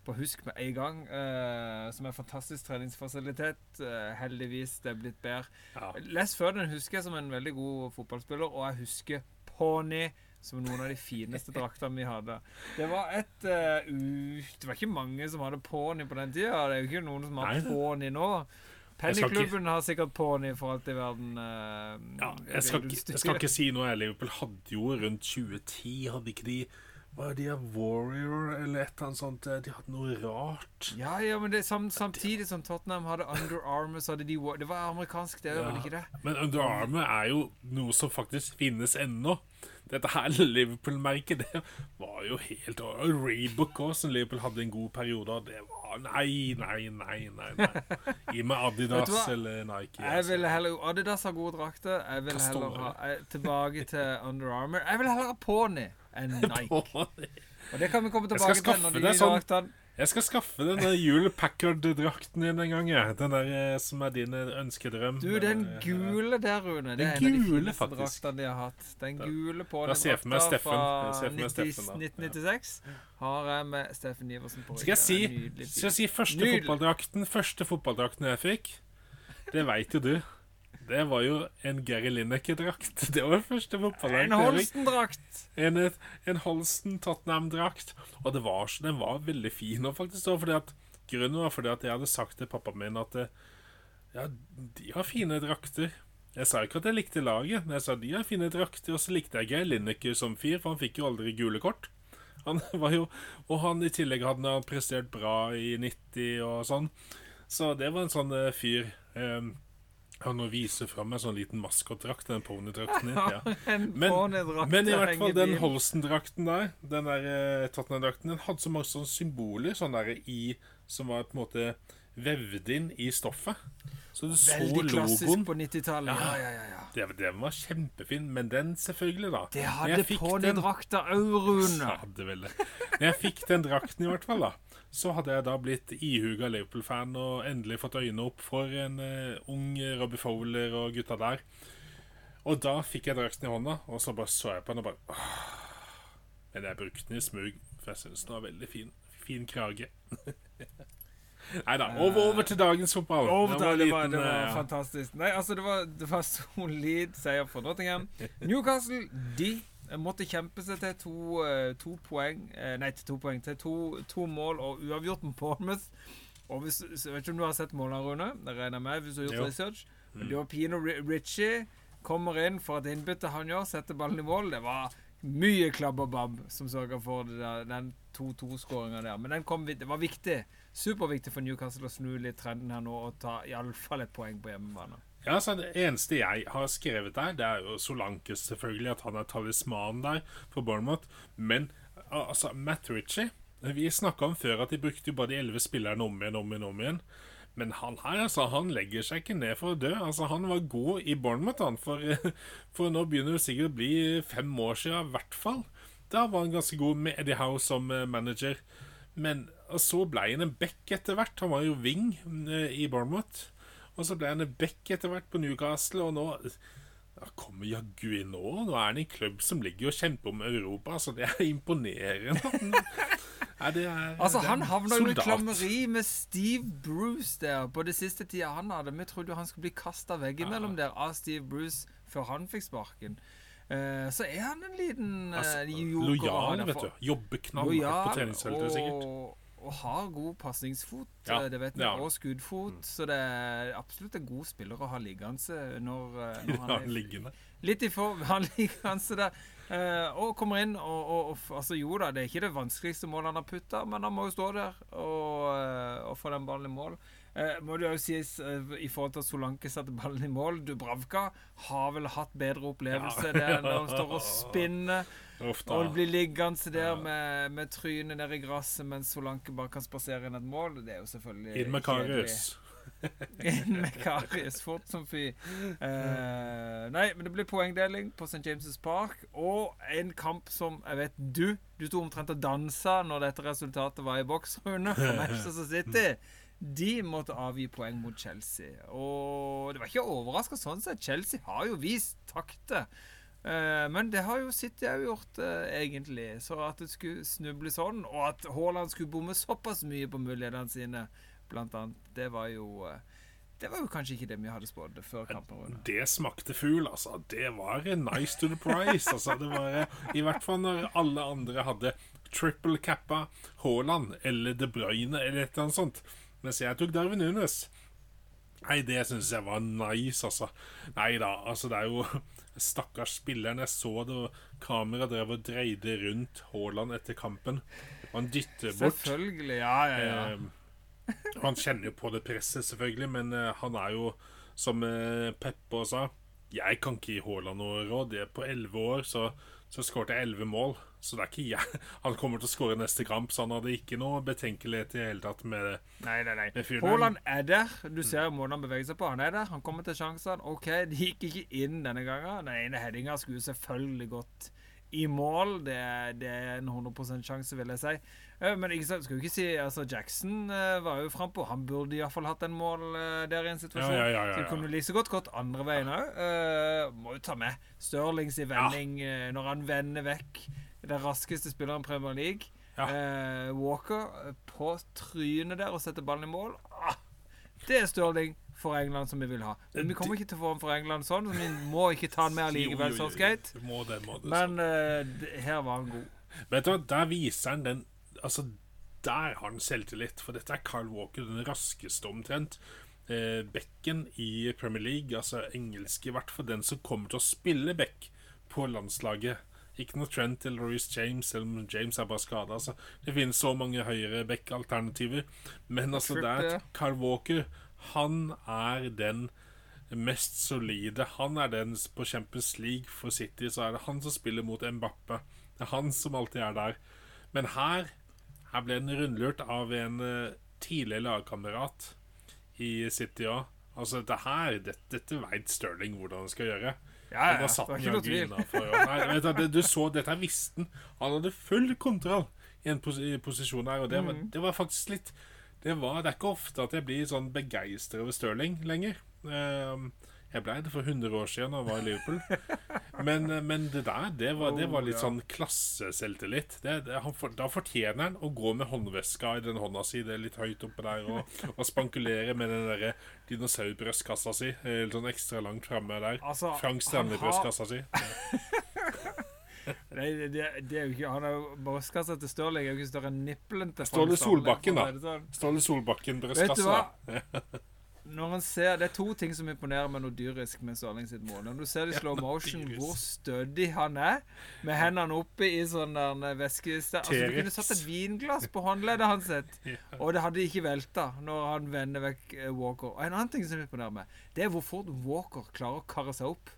på husk med en gang. Uh, som er en fantastisk treningsfasilitet. Uh, heldigvis, det er blitt bedre. Ja. Les før den husker jeg som en veldig god fotballspiller, og jeg husker Pony som noen av de fineste draktene vi hadde. Det var et uh. Det var ikke mange som hadde pony på den tida. Det er jo ikke noen som har pony nå. Pennyklubben har sikkert pony for alt i verden. Uh, Ja, jeg, skal ikke, jeg skal ikke si noe. Liverpool hadde jo rundt 2010 Hadde ikke de Hva er de Warrior eller et eller annet sånt? De hadde noe rart. Ja, ja, men det, sam, samtidig som Tottenham hadde Under Armour, så hadde de Det var amerikansk, det, var det ikke det? Men Under Armour er jo noe som faktisk finnes ennå. Dette her Liverpool-merket, det var jo helt Reebok òg, som Liverpool hadde en god periode av. Det var Nei, nei, nei. nei, nei. Gi meg Adidas eller Nike. Jeg vil heller Adidas har gode drakter. Jeg vil heller ha eh, Tilbake til Under Armour. Jeg vil heller ha pony enn Nike. Og det kan vi komme tilbake til når de sånn- draktene Jeg skal skaffe denne Jule Packard-drakten din en gang. jeg. Den der eh, som er din eh, ønskedrøm. Du, den eh, gule der, Rune, det Den er en av de gule, de har hatt. Den gule på da meg drakta fra Jeg ser for meg 90 Steffen, da. 1996 har jeg med Steffen Iversen på Skal jeg si, skal jeg si første fotballdrakten Første fotballdrakten jeg fikk? Det veit jo du. Det var jo en Gary Lineker-drakt. Det var første første En. Holsten-drakt! En, en Holsten Tottenham-drakt. Og det var, den var veldig fin. Og faktisk fordi at Grunnen var fordi at jeg hadde sagt til pappaen min at eh, Ja, de har fine drakter. Jeg sa ikke at jeg likte laget, men jeg sa de har fine drakter. Og så likte jeg Geir Lineker som fyr, for han fikk jo aldri gule kort. Han var jo Og han i tillegg hadde han prestert bra i 90 og sånn. Så det var en sånn eh, fyr. Um, han viser vise fram en sånn liten maskotdrakt, den ponydrakten din. Ja. En Men, men i hvert fall den. Holsten-drakten der, den der eh, Tottenham-drakten, den hadde så mange sånne symboler sånn der i, som var på en måte vevd inn i stoffet. Så du så Veldig klassisk på 90-tallet. Ja, ja, ja, ja. Det, det, var kjempefin, men den selvfølgelig, da. Det hadde ponydrakta Aurun. Hadde vel det. Jeg fikk den drakten, i hvert fall, da, så hadde jeg da blitt ihuga Liverpool-fan og endelig fått øynene opp for en uh, ung Robbie Fowler og gutta der. Og da fikk jeg drakten i hånda, og så bare så jeg på den og bare åh. Men jeg brukte den i smug, for jeg syns den var veldig fin. Fin krage. Nei da. Over, over til dagens fotball. Over Det var det var, liten, det var ja. fantastisk. Nei, altså, det var, det var solid seier for Nottingham. Newcastle, de måtte kjempe seg til to, eh, to poeng eh, Nei, til to poeng. Til to, to mål og uavgjort med Bournemouth. Og hvis, jeg vet ikke om du har sett målene, Rune? Det regner jeg med hvis du har gjort Jo. research. Men det var Pino Ritchie kommer inn for et innbytte han gjør, setter ballen i mål. Det var Mye klabb og babb som sørga for det der, den 2-2-skåringa der. Men den kom, det var viktig. Superviktig for Newcastle å snu litt trenden her nå og ta iallfall et poeng på hjemmebane. Ja, så Det eneste jeg har skrevet der, det er jo Solankes, selvfølgelig. At han er talismanen der for Bournemouth. Men altså, Matt Ritchie Vi snakka om før at de brukte jo bare de elleve spillerne om igjen, om igjen, om igjen. Men han her, altså, han legger seg ikke ned for å dø. Altså, Han var god i Bournemouth, han. For, for nå begynner det sikkert å bli fem år siden, i hvert fall. Da var han ganske god med Eddie Howe som eh, manager. Men så ble han en back etter hvert. Han var jo wing eh, i Bournemouth. Og så ble han en back etter hvert på Newcastle, og nå ja, kommer jaggu inn nå. Nå er han i en klubb som ligger og kjemper om Europa, så det er imponerende. Ja, det er, altså, Han havna jo i klammeri med Steve Bruce der på det siste tida han hadde. Vi trodde jo han skulle bli kasta veggimellom ja. der av Steve Bruce før han fikk sparken. Uh, så er han en liten uh, altså, Lojal, vet du. Jobber knallhardt på treningsfeltet, sikkert. Og har god pasningsfot, ja. Eh, det vet vi, ja. og skuddfot. Mm. Så det er absolutt en god spiller å ha liggende når, når han er liggende. Litt i form, han liggende der. Uh, og kommer inn og, og, og, altså Jo da, det er ikke det vanskeligste målet han har putta, men han må jo stå der og, uh, og få den ballen i mål. Uh, må det jo sies i forhold til at Solanke satte ballen i mål Dubravka har vel hatt bedre opplevelse ja. der når han står og spinner. Ofte. Og blir liggende der ja. med, med trynet ned i gresset mens Solanke bare kan spasere inn et mål. Det er jo selvfølgelig Inn med Karius. Inn med Karius, fort som fy. Uh, nei, men det blir poengdeling på St. James' Park. Og en kamp som jeg vet du Du sto omtrent og dansa når dette resultatet var i boks, Rune. For Manchester City. De måtte avgi poeng mot Chelsea. Og det var ikke overraska sånn sett. Chelsea har jo vist takter. Uh, men det har jo City òg gjort, uh, egentlig. Så at det skulle snuble sånn, og at Haaland skulle bomme såpass mye på mulighetene sine blant annet. Det var jo eh, det var jo kanskje ikke det vi hadde spådd før kampen. Det smakte fugl, altså. Det var nice to the price. Altså, det var, I hvert fall når alle andre hadde triple cappa Haaland eller De Bruyne eller et eller annet sånt. Mens jeg tok Darwin Nunes. Nei, det syns jeg var nice, altså. Nei da, altså det er jo Stakkars spilleren. Jeg så det, og kameraet drev og dreide rundt Haaland etter kampen. Han dytter bort. Selvfølgelig, ja, ja, ja. Eh, han kjenner jo på det presset, selvfølgelig, men eh, han er jo, som eh, Peppe sa Jeg kan ikke gi Haaland noe råd. Jeg er på elleve år, så, så skåret jeg elleve mål. Så det er ikke jeg. Han kommer til å skåre neste kamp, så han hadde ikke noe betenkelighet i hele tatt med, nei, nei, nei. Haaland er der. Du ser måten han beveger seg på. Han er der. Han kommer til sjansene. OK, de gikk ikke inn denne gangen. Den ene headinga skulle selvfølgelig gått i mål. Det, det er en 100 sjanse, vil jeg si. Eh, men ikke, skal jo ikke si altså Jackson uh, var jo frampå. Han burde iallfall hatt en mål uh, der i en situasjon. Ja, ja, ja, så det kunne like godt gått andre veien òg. Uh, må jo ta med Stirlings i vending når han vender vekk den raskeste spilleren i Premier League. Walker på trynet der og setter ballen i mål. Ah, det er Stirling for England som vi vil ha. Men vi kommer ikke til å få den for England sånn, så vi må ikke ta den med allikevel. Men her var han god. Vet du hva, Der viser han den Altså, der har han selvtillit. For dette er Carl Walker, den raskeste omtrent. Eh, bekken i Premier League, altså engelsk i hvert fall, den som kommer til å spille back på landslaget. Ikke noe Trent eller Louis James, selv om James er bare skada. Altså. Det finnes så mange høyere back-alternativer. Men altså, det er Carl Walker. Han er den mest solide. Han er den på Champions League for City. Så er det han som spiller mot Mbappe. Det er han som alltid er der. Men her her ble den rundlurt av en uh, tidligere lagkamerat i City òg. Altså, dette her Dette, dette veit Stirling hvordan han skal gjøre. Ja, ja, det var ikke noe tvil. Nei, du, du, så, dette visste han. Han hadde full kontroll i en pos posisjon her, og det var, mm. det var faktisk litt det, var, det, er ikke ofte at jeg blir sånn begeistra over Stirling lenger. Uh, jeg ble det for 100 år siden da jeg var i Liverpool. Men, men det der, det var, det var litt sånn klasseselvtillit. Da fortjener han å gå med håndveska i den hånda si, det er litt høyt oppe der, og, og spankulere med den derre dinosaurbrøstkassa si, litt sånn ekstra langt framme der. Altså, Frank Stanley-brøstkassa si. Nei, det, det, er jo ikke Han har jo brystkassa til Stirling er jo ikke større enn nippelen til Ståle Solbakken, da. Sånn. Ståle Solbakken når han ser, Det er to ting som imponerer meg noe dyrisk med Sørling sitt mål. Når du ser det i slow motion, hvor stødig han er, med hendene oppe i sånn der væskested Altså, du kunne satt et vinglass på håndleddet hans, og det hadde ikke velta når han vender vekk eh, Walker. Og en annen ting som imponerer meg, det er hvor fort Walker klarer å karre seg opp.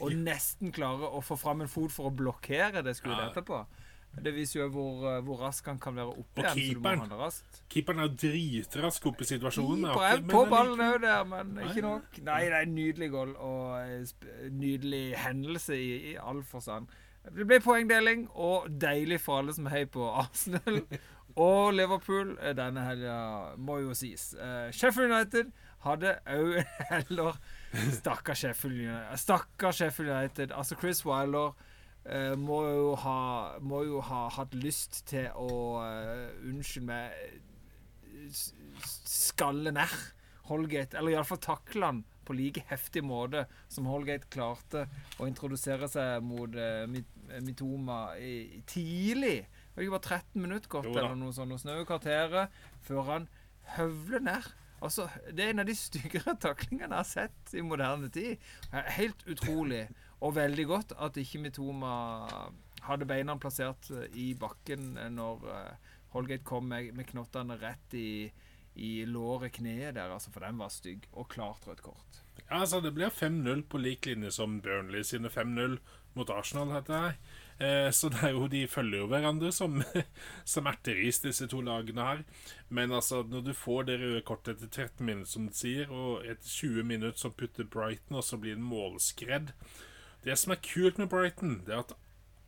Og nesten klarer å få fram en fot for å blokkere det skuddet etterpå. Det viser jo hvor, eh, hvor rask han kan være oppe igjen. så keeperen. handle. Keeperen er dritrask oppe i situasjonen. Keeper er på ballen òg der, men Nei, ikke nok. Nei, det er en nydelig goal og en nydelig hendelse i, i all forstand. Det ble poengdeling, og deilig for alle som heier på Arsenal. Og Liverpool eh, denne helga, må jo sies. Eh, Sheffield United hadde òg heller Stakkars Sheffield United. Stakkar Sheffield United. Altså, Chris Wyler eh, må, jo ha, må jo ha hatt lyst til å uh, Unnskyld meg skalle ned Holgate, eller iallfall takle han på like heftig måte som Holgate klarte å introdusere seg mot uh, Mitoma i, tidlig. Det var ikke bare 13 minutter gått, eller noe sånt, og snaue kvarteret, før han høvler ned. Altså, Det er en av de styggere taklingene jeg har sett i moderne tid. Helt utrolig. Og veldig godt at ikke Mitoma hadde beina plassert eh, i bakken eh, når eh, Holgate kom med, med knottene rett i, i låret, kneet der, altså, for den var stygg. Og klart rødt kort. Ja, altså Det blir 5-0 på lik linje som Burnley sine 5-0 mot Arsenal. heter jeg. Eh, så det er jo, de følger jo hverandre som, som erteris, disse to lagene her. Men altså, når du får det røde kortet etter 13 minutter, som du sier, og etter 20 minutter så putter Brighton, og så blir det målskredd Det som er kult med Brighton, det er at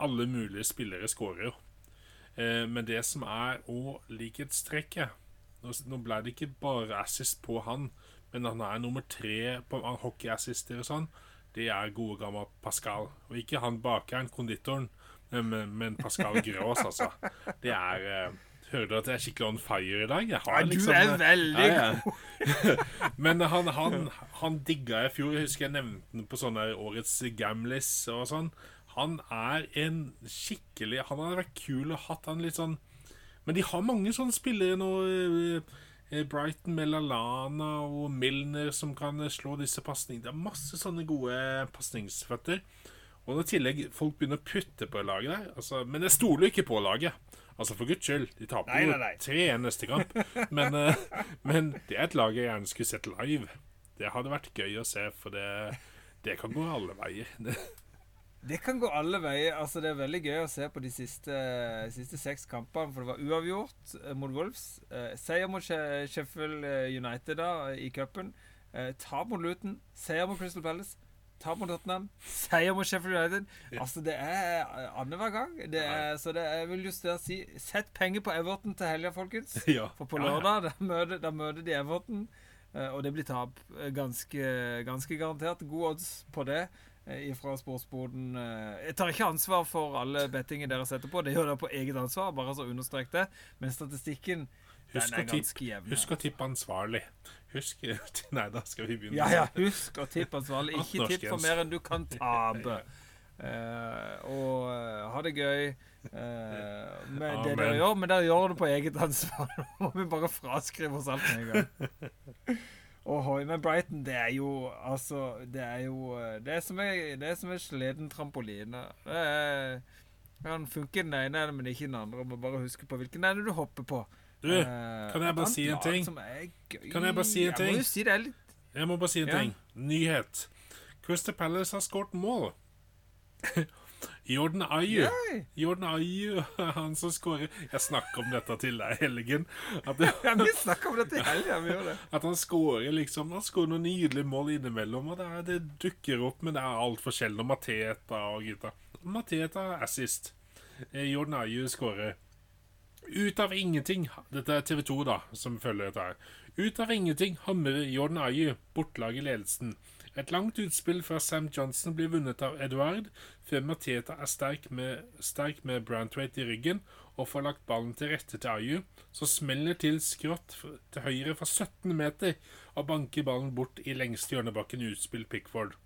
alle mulige spillere skårer. Eh, men det som er òg likhetstrekket nå, nå ble det ikke bare assist på han, men han er nummer tre på hockeyassister og sånn. Det er gode gamle Pascal. Og ikke han bakeren, konditoren, men, men Pascal Grås, altså. Det er eh, Hører du at jeg er skikkelig on fire i dag? Jeg har Ja, du liksom, er veldig veldig ja, ja. Men han, han, han digga jeg i fjor. Jeg husker jeg nevnte den på sånne årets Gamlis og sånn. Han er en skikkelig Han hadde vært kul og hatt han litt sånn Men de har mange sånne spillere nå. eh, eh, Brighton med Lallana og Milner som kan eh, slå disse pasningene. Det er masse sånne gode pasningsføtter. Og når i tillegg folk begynner å putte på laget der altså, Men jeg stoler ikke på laget. Altså For guds skyld. De taper Nei, jo nei. 3-1 neste kamp. Men, eh, men det er et lag jeg gjerne skulle sett live. Det hadde vært gøy å se, for det, det kan gå alle veier. Det, kan gå alle veier. Altså, det er veldig gøy å se på de siste, siste seks kampene. For det var uavgjort eh, mot Wolves. Eh, seier mot Sheffield United da, i cupen. Tap mot Luton. Seier mot Crystal Palace. Tap mot Tottenham. Seier mot Sheffield United. Altså, det er eh, annenhver gang. Det er, så det er, jeg vil just si Sett penger på Everton til helga, folkens. ja. For på lørdag da møter, da møter de Everton, eh, og det blir tap. Eh, Ganske, ganske garantert. God odds på det ifra fra sportsboden. Jeg tar ikke ansvar for alle bettingene dere setter på. Det gjør dere på eget ansvar, bare så understrek det. Men statistikken Husk å, ganske jevn. husk å tippe ansvarlig. Husk Nei, da skal vi begynne. Ja, ja, husk å tippe ansvarlig. Ikke tipp for mer enn du kan tape. Uh, og uh, ha det gøy uh, med det Amen. dere gjør, men dere gjør det på eget ansvar. Nå må vi bare fraskrive oss alt med en gang. Ohoi, men Brighton, det er jo altså Det er jo Det er som en, det som en sleden trampoline. Det er, kan funke den ene, men ikke den andre. Må bare huske på hvilken ende du hopper på. Du, Eh, kan jeg bare si en ting? Kan jeg bare si en Jeg ting? må jo si det litt Jeg må bare si en ting. Nyhet. Crystal Palace har skåret mål. Jordan Ayu. Jordan Ayu han som skårer Jeg snakker om dette til deg, Helgen. At, det, vi om dette i helgen. Det. at han skårer liksom Han skårer noen nydelige mål innimellom, og det, er, det dukker opp, men det er altfor sjelden. Mateta og gutta. Mateta er assist. Eh, Jordan Ayu skårer. Ut av ingenting Dette er TV 2, da, som følger dette her. Ut av ingenting hamrer Jordan Ayu bortlaget i ledelsen. Et langt utspill fra Sam Johnson blir vunnet av Eduard, før Mateta er sterk med, sterk med Brantwaite i ryggen og får lagt ballen til rette til Ayu, så smeller til skrått til høyre fra 17 meter og banker ballen bort i lengste hjørnebakken utspill Pickford.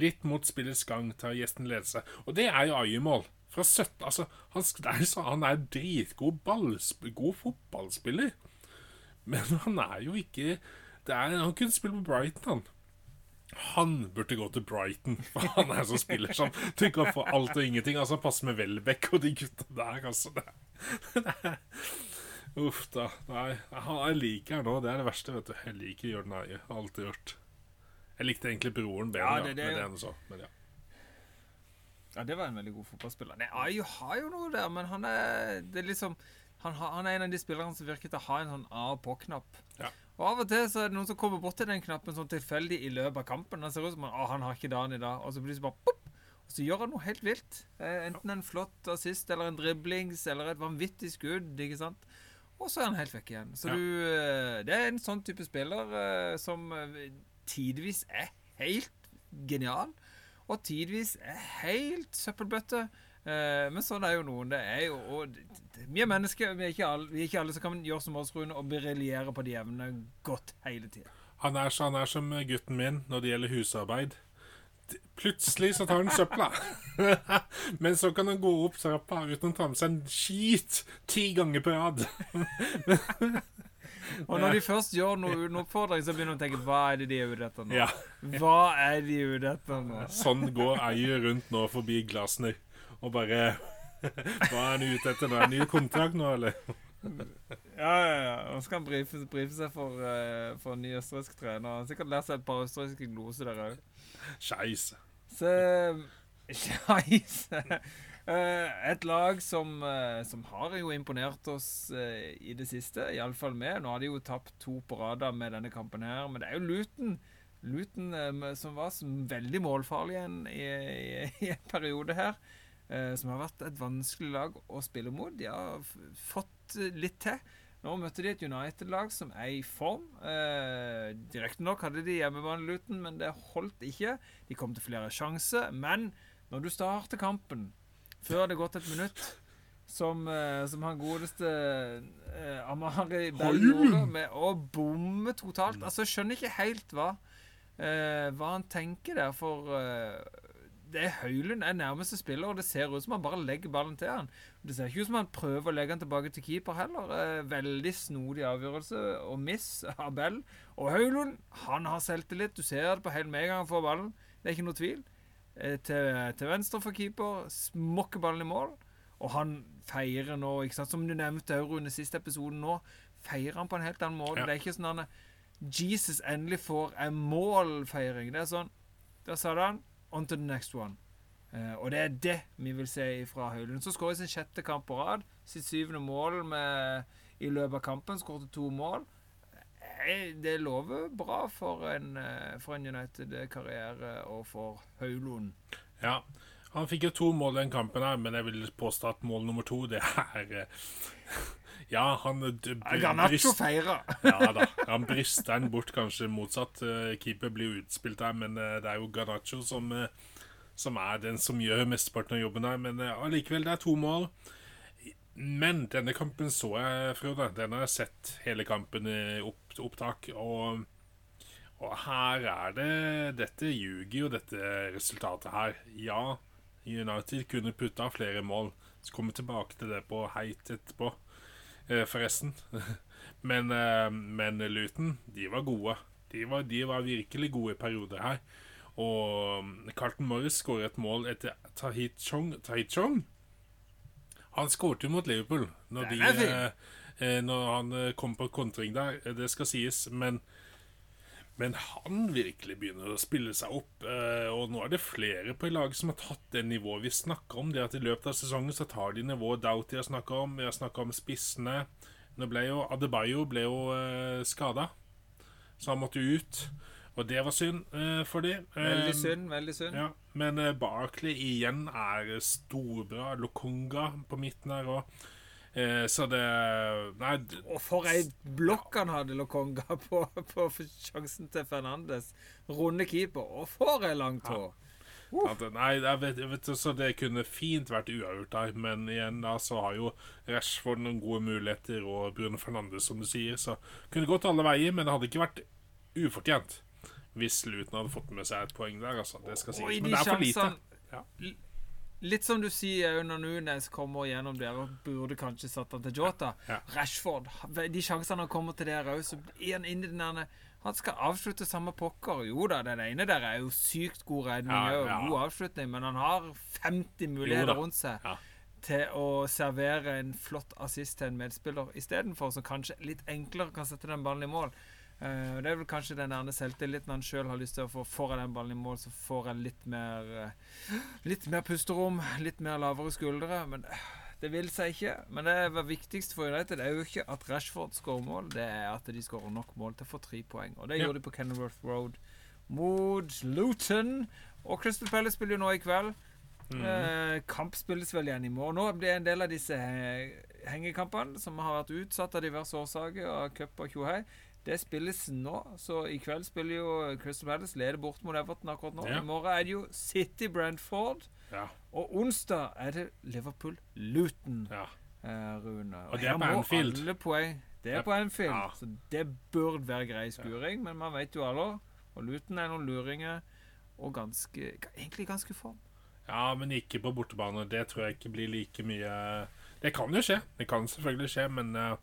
Litt mot spillets gang tar gjesten ledelse. Og det er jo Ayu-mål. Fra 17 Altså, han, er han er dritgod ballsp- god fotballspiller. Men han er jo ikke Det er, han kunne spille på Brighton, han. Han burde gå til Brighton, for han er sånn spiller som du kan få alt og ingenting. Altså, passer med Welbeck og de gutta der, altså. Det, det uff da. Nei, jeg liker her nå. Det er det verste, vet du. Jeg liker Jordan Eie. Har alltid gjort. Jeg likte egentlig broren bedre, Ja, det, det- Ja, med det han så. Men ja. Ja, det var en veldig god fotballspiller. Nei, Ayo har jo noe der, men han er det er liksom han, har, han er en av de spillerne som virker til å ha en sånn av og på-knapp. Ja. Og Av og til så er det noen som kommer bort til den knappen sånn tilfeldig i løpet av kampen. Han ser ut som han, han har ikke dagen i dag, og så plutselig bare pop, og så gjør han noe helt vilt. Eh, enten en flott assist eller en driblings eller et vanvittig skudd. ikke sant? Og så er han helt vekk igjen. Så Ja. du eh, Det er en sånn type spiller eh, som eh, tidvis er helt genial, og tidvis helt søppelbøtte. Eh, men sånn er jo noen. Det er jo Vi er mennesker. Vi er ikke alle, er ikke alle som kan gjøre som oss, Rune, og briljere på de evnene godt hele tida. Han han er som gutten min når det gjelder husarbeid. Plutselig så tar han søpla. Men så kan han gå opp trappa uten å ta med seg en skit ti ganger på rad. Og når de først gjør noe uten oppfordring, så begynner de å tenke Hva er det de er ute etter nå? Ja, Hva er de ute etter nå? Sånn går eier rundt nå forbi Glasner og bare Hva er han ute etter nå? Er det ny kontrakt nå, eller? Ja, ja, ja. Nå skal han brife, brife seg for, uh, for en ny østerriksk trener. Han har sikkert lært seg et par østerrikske gloser der òg. Skeis. Så Scheisse. Eh, et lag som, eh, som har jo imponert oss eh, i det siste, iallfall med. Nå har de jo tapt to på rad med denne kampen her, men det er jo Luton. Luton som var veldig målfarlig igjen i, i, i en periode her. som har vært et vanskelig lag å spille mot. De har fått litt til. Nå møtte de et United-lag som er i form. Eh, Direkte hadde de hjemmebane Luton, men det holdt ikke. De kom til flere sjanser. Men når du starter kampen før det er gått et minutt, som, eh, som han godeste eh, Amari Bell gjorde, med å bomme totalt Altså, jeg skjønner ikke helt hva, eh, hva han tenker der, for eh, det er Høylund er nærmeste spiller, og det ser ut som han bare legger ballen til han. Det ser ikke ut som han prøver å legge han tilbake til keeper heller. Eh, veldig snodig avgjørelse og miss av Bell. Og Høylund, han har selvtillit. Du ser det på hele med en gang han får ballen. Det er ikke noe tvil. Eh, til, til venstre for keeper, smokker ballen i mål. Og han feirer nå, ikke sant? som du nevnte under siste episoden nå, feirer han på en helt annen måte. Ja. Det er ikke sånn at Jesus endelig får en målfeiring. Det er sånn Der sa han. On to the next one. Uh, og det er det vi vil se fra Høylund. Så skårer sin sjette kamp på rad. Sitt syvende mål med, i løpet av kampen. Skåret to mål. Eh, det lover bra for en, eh, for en United-karriere og for Høylund. Ja. Han fikk jo to mål i den kampen, her men jeg vil påstå at mål nummer to, det er eh, Ja, han eh, Garnaccio bryst- Ja da. Han brister den bort, kanskje motsatt. Keeper blir utspilt der, men det er jo Garnaccio som, som er den som gjør mesteparten av jobben der. Men allikevel, det er to mål. Men denne kampen så jeg, Frode. Den har jeg sett hele kampen i opp, opptak. Og, og her er det Dette ljuger jo, dette resultatet her. Ja, United kunne putta flere mål. Så kommer vi tilbake til det på heit etterpå, eh, forresten. Men, eh, men Luton, de var gode. De var, de var virkelig gode i perioder her. Og Carlton Morris skårer et mål etter Tahit Chong. Tahit Chong? Han skåret jo mot Liverpool når, de, Eh, når han eh, kom på kontring der. Eh, Det skal sies. Men, men han virkelig begynner å spille seg opp. Og nå er det flere på laget som har tatt det nivået vi snakker om. Det at I løpet av sesongen så tar de nivået Doughty har snakka om. Vi har snakka om spissene. Nå ble jo Adebayo ble jo skada, så han måtte ut. Og det var synd eh, for de. Veldig synd, veldig synd. Ja, men Barkley igjen er storbra. Lokonga på midten her òg. Så det Nei, Og for ei blokk han hadde, Lokonga, på, på sjansen til Fernandes. Runde keeper. Og for ei langt hår! at, nei jeg vet, jeg vet, så det kunne fint vært uavgjort der. Men igjen da så har jo Rashford noen gode muligheter, og Bruno Fernandes, som du sier. Så kunne gått alle veier, men det hadde ikke vært ufortjent hvis Luton hadde fått med seg et poeng der. Altså. Det skal sies. Men det er for lite. Ja. Litt som du sier når Nunes kommer gjennom der og burde kanskje satt han til Jota. Ja. Rashford, de sjansene han kommer til der òg, så er han inni den der Han skal avslutte samme pokker. Jo da, den ene der er jo sykt god redning Ja, og ja. god avslutning, men han har 50 muligheter rundt seg til å servere en flott assist til en medspiller istedenfor, som kanskje litt enklere kan sette den ballen i mål. Og det er vel kanskje den der selvtilliten han sjøl har lyst til å få. Jeg den ballen i mål, så får jeg litt mer uh, Litt mer pusterom, litt mer lavere skuldre. Men uh, det vil seg ikke. Men det er viktigst for United er jo ikke at Rashford skårer mål, det er at de skårer nok mål til å få tre poeng. Og det Ja. gjorde de på Kenilworth Road mot Luton. Og Crystal Palace spiller jo nå i kveld. Mm. Eh, kamp spilles vel igjen i morgen. Nå blir en del av disse hengekampene som har vært utsatt av diverse årsaker, av cup og tjohei, det spilles nå. Så i kveld spiller jo Crystal Palace leder bort mot Everton akkurat nå. Ja. I morgen er det jo City Brentford. Ja. Og onsdag er det Liverpool Luton, ja. eh, Rune. Og det er her på må Anfield. Alle poeng. Det er på Anfield, så det burde være grei skuring, men man vet jo alle. Og Luton er noen luringer, og ganske, egentlig ganske form. ja, men ikke på bortebane. Det tror jeg ikke blir like mye Det kan jo skje. Det kan selvfølgelig skje, men uh,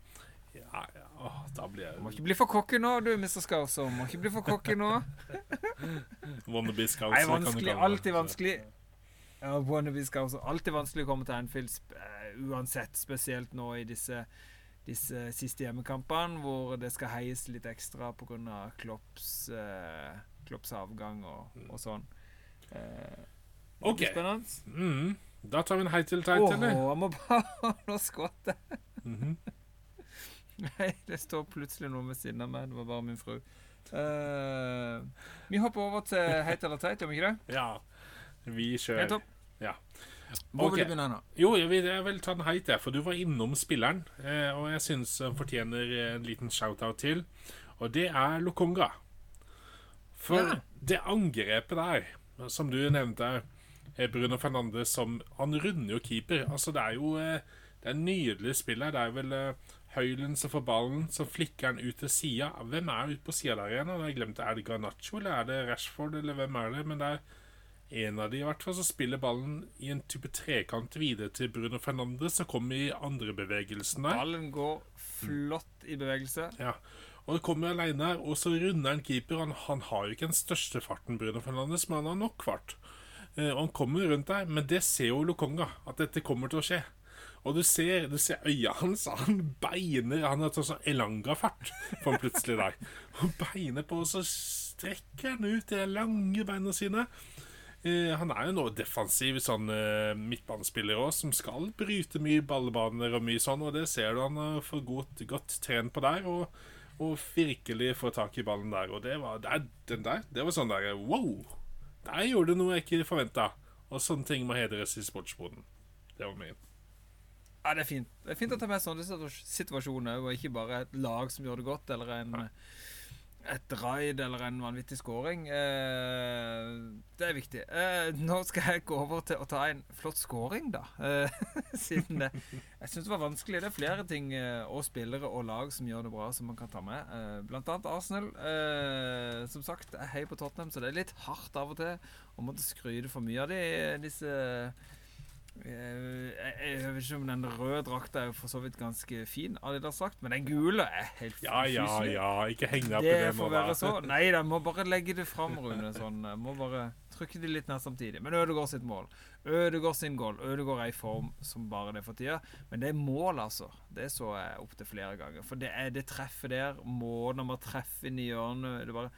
ja, åh, da blir Må ikke bli for cocky nå, du, Mr. Skauser. Må ikke bli for cocky nå. wannabe scouts. Nei, vanskelig. Alltid vanskelig. Ja, wannabe Skauser. Alltid vanskelig å komme til Anfield eh, uansett. Spesielt nå i disse, disse siste hjemmekampene, hvor det skal heies litt ekstra pga. Klopps, uh, Klopps avgang og, og sånn. Uh, Ok. Spennende. Mm. Da tar vi en hei til teit, Åh, han jeg må bare Nå skvatt jeg. Nei, det står plutselig noe ved siden av meg. Det var bare min fru. Uh, vi hopper over til heit eller teit, gjør vi ikke det? Ja. Vi Helt kjører. topp. Ja. Hvor okay. vil du begynne nå? Jo, jeg vil, jeg vil ta den heit, jeg, for du var innom spilleren. Eh, og jeg syns han fortjener en liten shout-out til. Og det er Lokonga. For Ja. det angrepet der, som du nevnte, eh, Bruno Fernandes som Han runder jo keeper. Altså, det er jo Det er en nydelig spill her. Det er vel Høylen som får ballen, så flikker han ut til sida. Hvem er ute på sida der igjen? Har jeg glemt det. Er det Garnaccio, eller er det Rashford, eller hvem er det? Men det er en av de i hvert fall som spiller ballen i en type trekant videre til Bruno Fernandes, som kommer i andre bevegelsen der. Ballen går flott i bevegelse. Ja. Og det kommer alene her, og så runder han keeper. Han, han har jo ikke den største farten, Bruno Fernandes, men han har nok fart. Eh, og han kommer rundt der, men det ser jo Lokonga, at dette kommer til å skje. Og du ser, du ser øya hans, han beiner Han har tatt sånn Elanga-fart for han plutselig der. Han beiner på, og så strekker han ut de lange beina sine. Eh, han er jo nå defensiv sånn eh, midtbanespiller òg, som skal bryte mye ballbaner og mye sånn, og det ser du han har fått godt, godt trent på der. Og, og virkelig få tak i ballen der. Og det var det, er- den der, det var sånn der Wow! Der gjorde du noe jeg ikke forventa. Og sånne ting må hedres i sportsboden. Det var min. Ja, det er fint. Det er fint å ta med sånne situasjoner og ikke bare et lag som gjør det godt, eller en et raid eller en vanvittig scoring. Eh, det er viktig. Eh, nå skal jeg gå over til å ta en flott scoring, da. Eh, siden det Jeg syns det var vanskelig. Det er flere ting eh, og spillere og lag som gjør det bra, som man kan ta med. Eh, blant annet Arsenal. Eh, som sagt, jeg heier på Tottenham, så det er litt hardt av og til å måtte skryte for mye av de, disse jeg, jeg vet ikke om den røde drakta er jo for så vidt ganske fin, Adidas-drakt, men den gule er helt Ja, ja, ja. Ikke heng deg opp i Det det får være så. Nei, da, må bare legge det fram, Rune. Sånn. Jeg må bare trykke det litt ned samtidig. Men Ødegaard sitt mål. Ødegaard sin goal. Ødegaard er i form som bare det for tida. Men det er mål, altså. Det så jeg opptil flere ganger. For det er det treffet der. Måten om å treffe inn i hjørnet det bare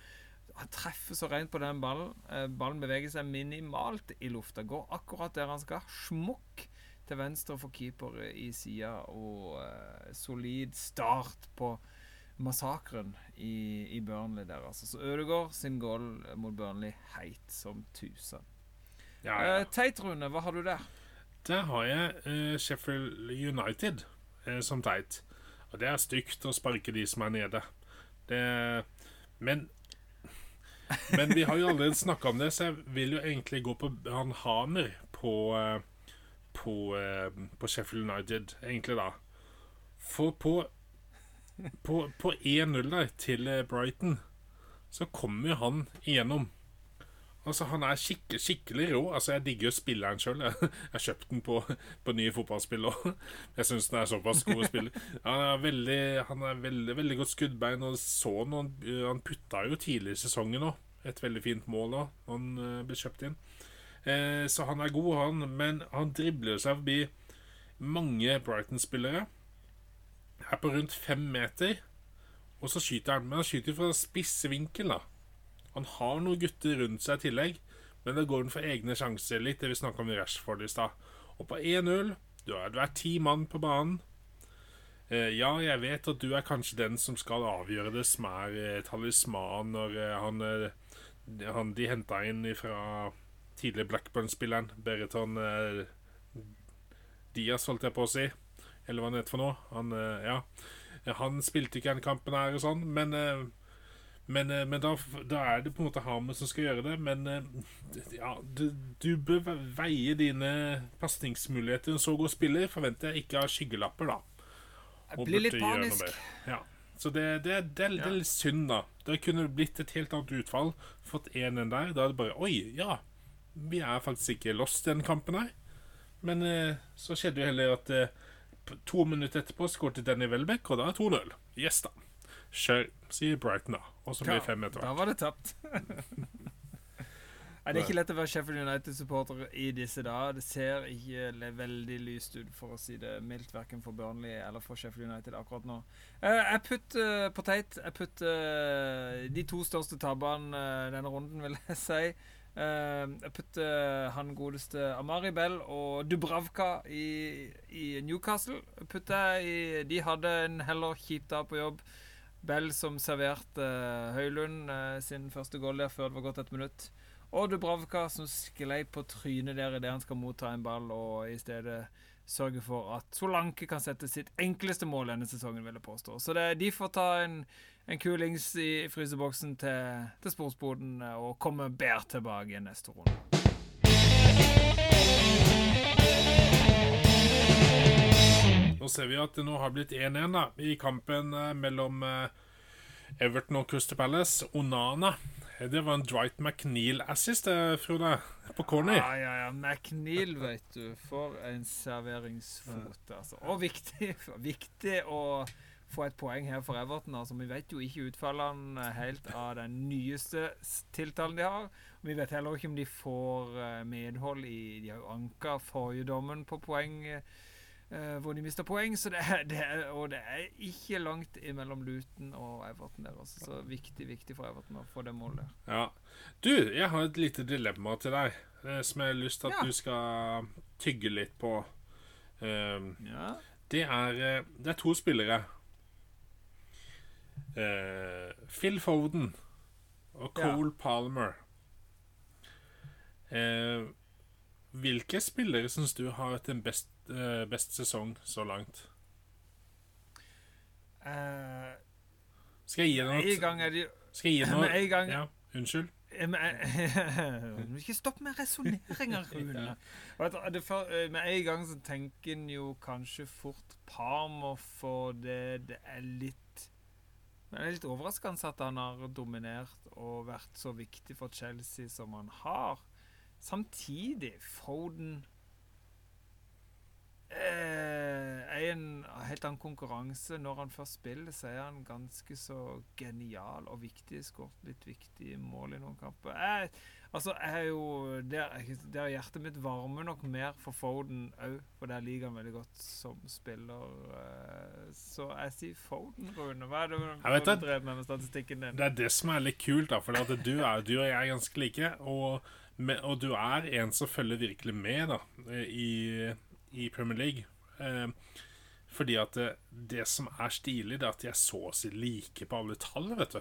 Han treffer så rent på den ballen. Eh, Ballen beveger seg minimalt i lufta. Går akkurat der han skal. Smukk til venstre for keeper i sida. Og uh, solid start på massakren i, i Burnley der, altså. Så Ødegaard sin goal mot Burnley heit som tusen. Ja, ja. Uh, teit, Rune, hva har du der? Der har jeg uh, Sheffield United uh, som teit. Og det er stygt å sparke de som er nede. Det, men Men vi har jo allerede snakka om det, så jeg vil jo egentlig gå på han Hamer på eh, på, eh, på Sheffield United, egentlig, da. For på På, på 1-0 der til eh, Brighton, så kommer jo han igjennom. Altså, Han er skikke, skikkelig rå. Altså, Jeg digger jo spilleren sjøl. Jeg har kjøpt den på, på nye fotballspill òg. Jeg syns den er såpass god å spille. Han er veldig, han er veldig, veldig godt skuddbein. Og så noen, Han putta jo tidlig i sesongen òg. Et veldig fint mål da han uh, ble kjøpt inn. Eh, så han er god, han. Men han dribler seg forbi mange Brighton-spillere. Er på rundt fem meter. Og så skyter han. Men han skyter fra spisse vinkel, da. Han har noen gutter rundt seg i tillegg, men da går han for egne sjanser. Litt det vi snakka om i Rashford i stad. Og på 1-0 Du har er ti mann på banen. Eh, ja, jeg vet at du er kanskje den som skal avgjøre det, som er eh, talisman når eh, han, han, De henta inn fra tidligere Blackburn-spilleren Bereton eh, Diaz, holdt jeg på å si. Eller hva han heter for noe. Han, ja. han spilte ikke den kampen her og sånn, men men, eh, men da, da, er det på en måte Hamer som skal gjøre det. Men eh, ja, du, du bør veie dine pasningsmuligheter. En så god spiller forventer jeg ikke har skyggelapper, da. Jeg blir litt panisk. Ja. Så det, det, det, det, er litt synd, da. Det kunne blitt et helt annet utfall. Fått 1-1 der. Da er det bare Oi, ja. Vi er faktisk ikke lost den kampen her. Men eh, så skjedde jo heller at to minutter etterpå skåret Danny Welbeck, og da er 2-0. Yes, da. Kjør, sier Brighton, da. Og så blir det fem etter hvert. Da var det tapt. Nei, det er ikke lett å være Sheffield United-supporter i disse dager. Det ser ikke veldig lyst ut, for å si det mildt, verken for Burnley eller for Sheffield United akkurat nå. Uh, jeg putter uh, på teit. Jeg putter uh, de to største tabbene denne runden, vil jeg si. jeg putter han godeste Amari Bell og Dubravka i, i Newcastle. Putter jeg i, de hadde en heller kjip dag på jobb. Bell som serverte uh, Høylund uh, sin første goal der før det var gått et minutt. Og Dubravka som sklei på trynet der idet han skal motta en ball, og i stedet sørge for at Solanke kan sette sitt enkleste mål denne sesongen, vil jeg påstå. Så det, de får ta en, en kulings i fryseboksen til, til sportsboden eh, og komme bedre tilbake i neste runde. Nå ser vi at det nå har blitt 1-1 i kampen eh, mellom eh, Everton og Crystal Palace. Onana. Det var en Dwight McNeil-assist, eh, Frode, på corner. Ja, ja, ja. McNeil, vet du. For en serveringsfot, altså. Og viktig, viktig å få et poeng her for Everton. Altså, vi vet jo ikke utfallene helt av den nyeste tiltalen de har. Vi vet heller ikke om de får medhold i De har jo anka forrige dommen på poeng Uh, hvor de mister poeng. Så det er, det er, og det er ikke langt mellom Luton og Everton der. Altså. Så viktig viktig for Everton å få det målet der. Ja. Du, jeg har et lite dilemma til deg uh, som jeg har lyst til at ja. du skal tygge litt på. Um, ja. det, er, eh, det er to spillere. Phil Foden og Cole ja. Palmer. Hvilke spillere syns du har hatt den best uh, best sesong så langt? Uh, skal jeg gi deg noe? gang er de, skal jeg gi deg noe? Gang, ja, unnskyld. Ikke stopp med resonneringer, Rune. Med en gang så tenker en jo kanskje fort Parmer, for det, det er litt Men det er litt overraskende at han har dominert og vært så viktig for Chelsea som han har. Samtidig, Foden eh, er en helt annen konkurranse. Når han først spiller, så er han ganske så genial og viktig. Skåret litt viktige mål i noen kamper. Jeg, altså, jeg er jo der, der hjertet mitt varmer nok mer for Foden òg, for der liker han veldig godt som spiller. Eh, så jeg sier Foden, Rune. Hva er det du drev med med statistikken din? Det er det som er litt kult, da, for du, du, og jeg er ganske like. Og, og du er en som følger virkelig med da, i i Premier League. Eh, fordi at det, det, som er stilig, det er at de er så å si like på alle tall, vet du.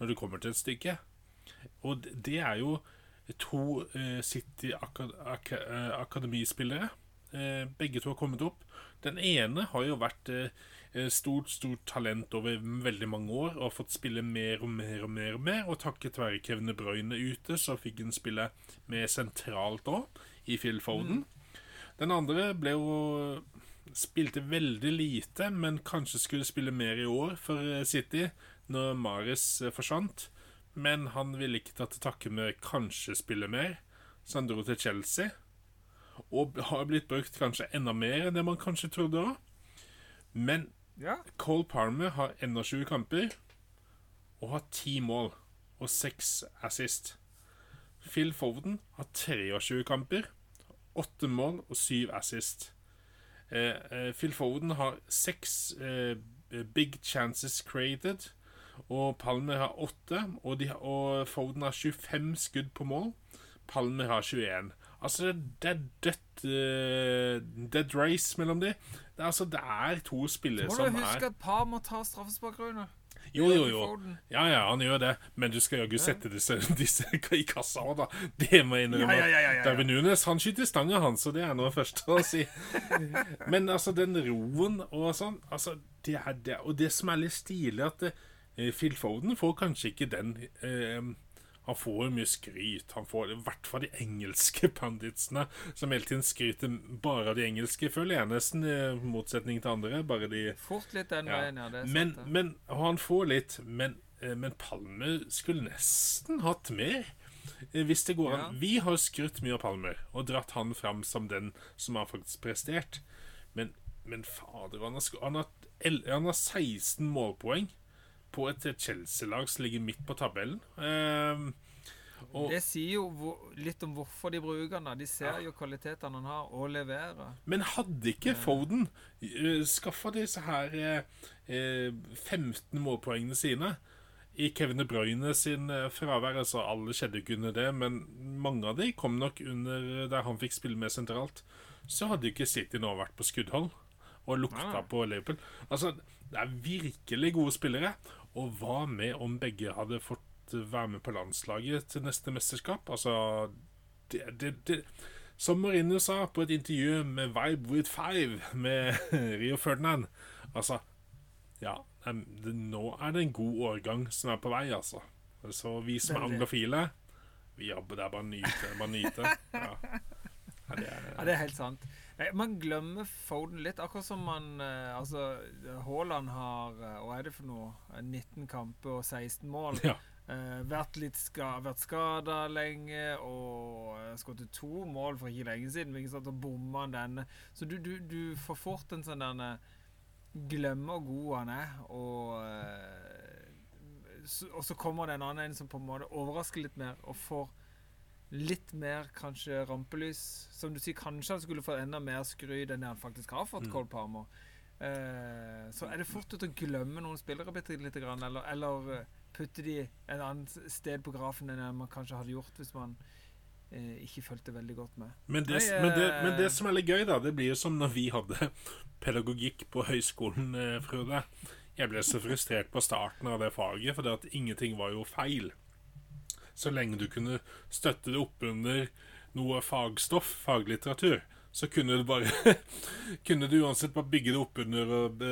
Når det kommer til et stykke. Og det er jo to eh, City akad ak eh, akademispillere. Eh, begge to har kommet opp. Den ene har jo vært eh, stort, stort talent over veldig mange år og har fått spille mer og mer og mer, og mer og takket være Kevin De Bruyne ute, så fikk han spille mer sentralt òg, i Phil Foden. Mm. Den andre ble jo Spilte veldig lite, men kanskje skulle spille mer i år for eh, City når Mares eh, forsvant. men han ville ikke ta til takke med kanskje spille mer, så han dro til Chelsea. Og har blitt brukt kanskje enda mer enn det man kanskje trodde òg. Men Ja. Cole Palmer har 21 kamper og har 10 mål og 6 assist. Phil Foden har 23 kamper, 8 mål og 7 assist. Eh, eh, Phil Foden har 6 eh, big chances created, og Palmer har 8. Og, de, og Foden har 25 skudd på mål. Palmer har 21. Altså, det er dødt uh, Dead race mellom de. Det er, altså, det er to spillere som er Må du huske at par må ta straffespark, Rune. Jo, jo, jo. Ja, ja, han gjør det. Men du skal jaggu sette disse, disse i kassa òg, da. Det må jeg innrømme. Ja, ja, ja, ja, ja. Darwin Nunes han skyter stanga, han, så det er noe først å si. Men altså, den roen og sånn altså, det er det. Og det som er litt stilig, at uh, Phil Foden får kanskje ikke den eh, Han får jo mye skryt. Han får i hvert fall de engelske panditsene, som hele tiden skryter bare av de engelske, føler jeg nesten, i motsetning til andre. Bare de Fort litt den ja. veien, ja. Det er men, sant, men han får litt, men, eh, men Palmer skulle nesten hatt mer. eh, Hvis det går an. Ja. Vi har skrytt mye av Palmer og dratt han fram som den som har faktisk prestert. Men, men fader, han har, han, har, han har 16 målpoeng på et Chelsea-lag som ligger midt på tabellen. Ehm, og, Det sier jo hvor, litt om hvorfor de bruker den. De ser jo kvalitetene han har, og leverer. Men hadde ikke Foden uh, skaffa disse her eh, eh, 15 målpoengene sine i Kevin De Bruyne sin eh, fravær altså Alle skjedde ikke under det, men mange av de kom nok under der han fikk spille mer sentralt. Så hadde ikke City nå vært på skuddhold og lukta Nei. på Liverpool. Altså, det er virkelig gode spillere. Og hva med om begge hadde fått være med på landslaget til neste mesterskap? Altså det, det, det som Marino sa på et intervju med Vibe with Five med Rio Ferdinand Altså, ja det, Nå er det en god årgang som er på vei, altså. Så vi som er anglofile vi jobber, Det er bare nyte. Bare nyte. Ja. Ja, det er, Ja, det er helt sant. Nei, man glemmer Foden litt, akkurat som man eh, Altså, Haaland har eh, Hva er det for noe? Eh, 19 kamper og 16 mål. ja. Eh, vært litt ska, vært skada lenge og uh, skåret to mål for ikke lenge siden. Ikke sant, og bomma han denne. Så du, du, du får fort en sånn derne Glemmer hvor god han er, og eh, så, Og så kommer det en annen en som på en måte overrasker litt mer, og får litt mer kanskje rampelys. Som du sier, kanskje han skulle fått enda mer skryt enn det han faktisk har fått, Mm. Cole Palmer. Eh, så er det fort gjort å glemme noen spillere bitte lite grann, eller, eller eh, putte de et annet sted på grafen enn man kanskje hadde gjort hvis man eh, ikke fulgte veldig godt med. Men det, Nei, men, det, eh, men det som er litt gøy, da, det blir jo som når vi hadde pedagogikk på høyskolen, eh, Frode. Jeg ble så frustrert på starten av det faget, at ingenting var jo feil. Så lenge du kunne støtte det opp under noe fagstoff, faglitteratur, så kunne du bare Kunne du uansett bare bygge det opp under og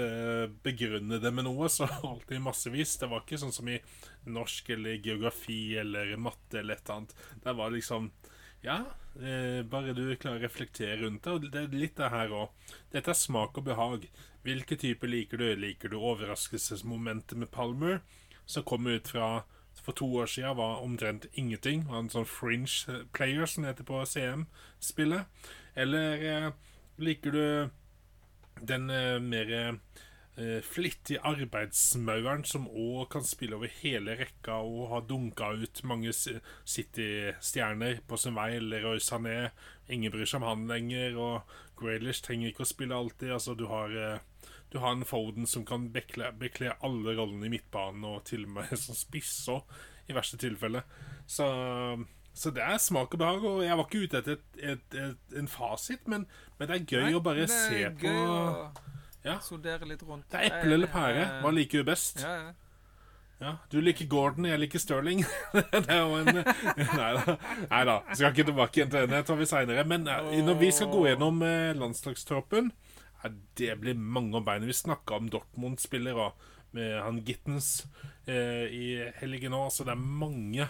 begrunne det med noe, så alltid massevis. Det var ikke sånn som i norsk eller geografi eller matte eller et eller annet. Det var liksom ja, eh, bare du klarer å reflektere rundt det. Og det er litt det her òg. Dette er smak og behag. Hvilke typer liker du? Liker du overraskelsesmomentet med Palmer, som kommer ut fra for to år siden var omtrent ingenting. Var en sånn fringe eh, player, som heter på CM-spillet. Eller eh, liker du den eh, mer eh, flittige arbeidsmauren som òg kan spille over hele rekka og har dunka ut mange City-stjerner på sin vei. Leroy Sané, ingen bryr seg om han lenger. Og Graylish trenger ikke å spille alltid. Altså, du har eh, du har en Foden som kan bekle, bekle alle rollene i midtbanen, og til og med som spiss òg, i verste tilfelle. Så, så det er smak og behag. Og jeg var ikke ute etter et, et, et, en fasit, men, men det er gøy Nei, å bare se på Ja. sondere litt rundt. Det er eple eller pære. Hva liker du best? Ja, ja. Ja, Du liker Gordon, jeg liker Sterling. det er jo en Nei da. Nei da. Skal ikke tilbake igjen til den. Det tar vi seinere. Men eh, når vi skal gå gjennom eh, landslagstroppen Det blir mange om beinet. Vi snakka om Dortmund-spillere med han Gittens eh, i helgen òg, så det er mange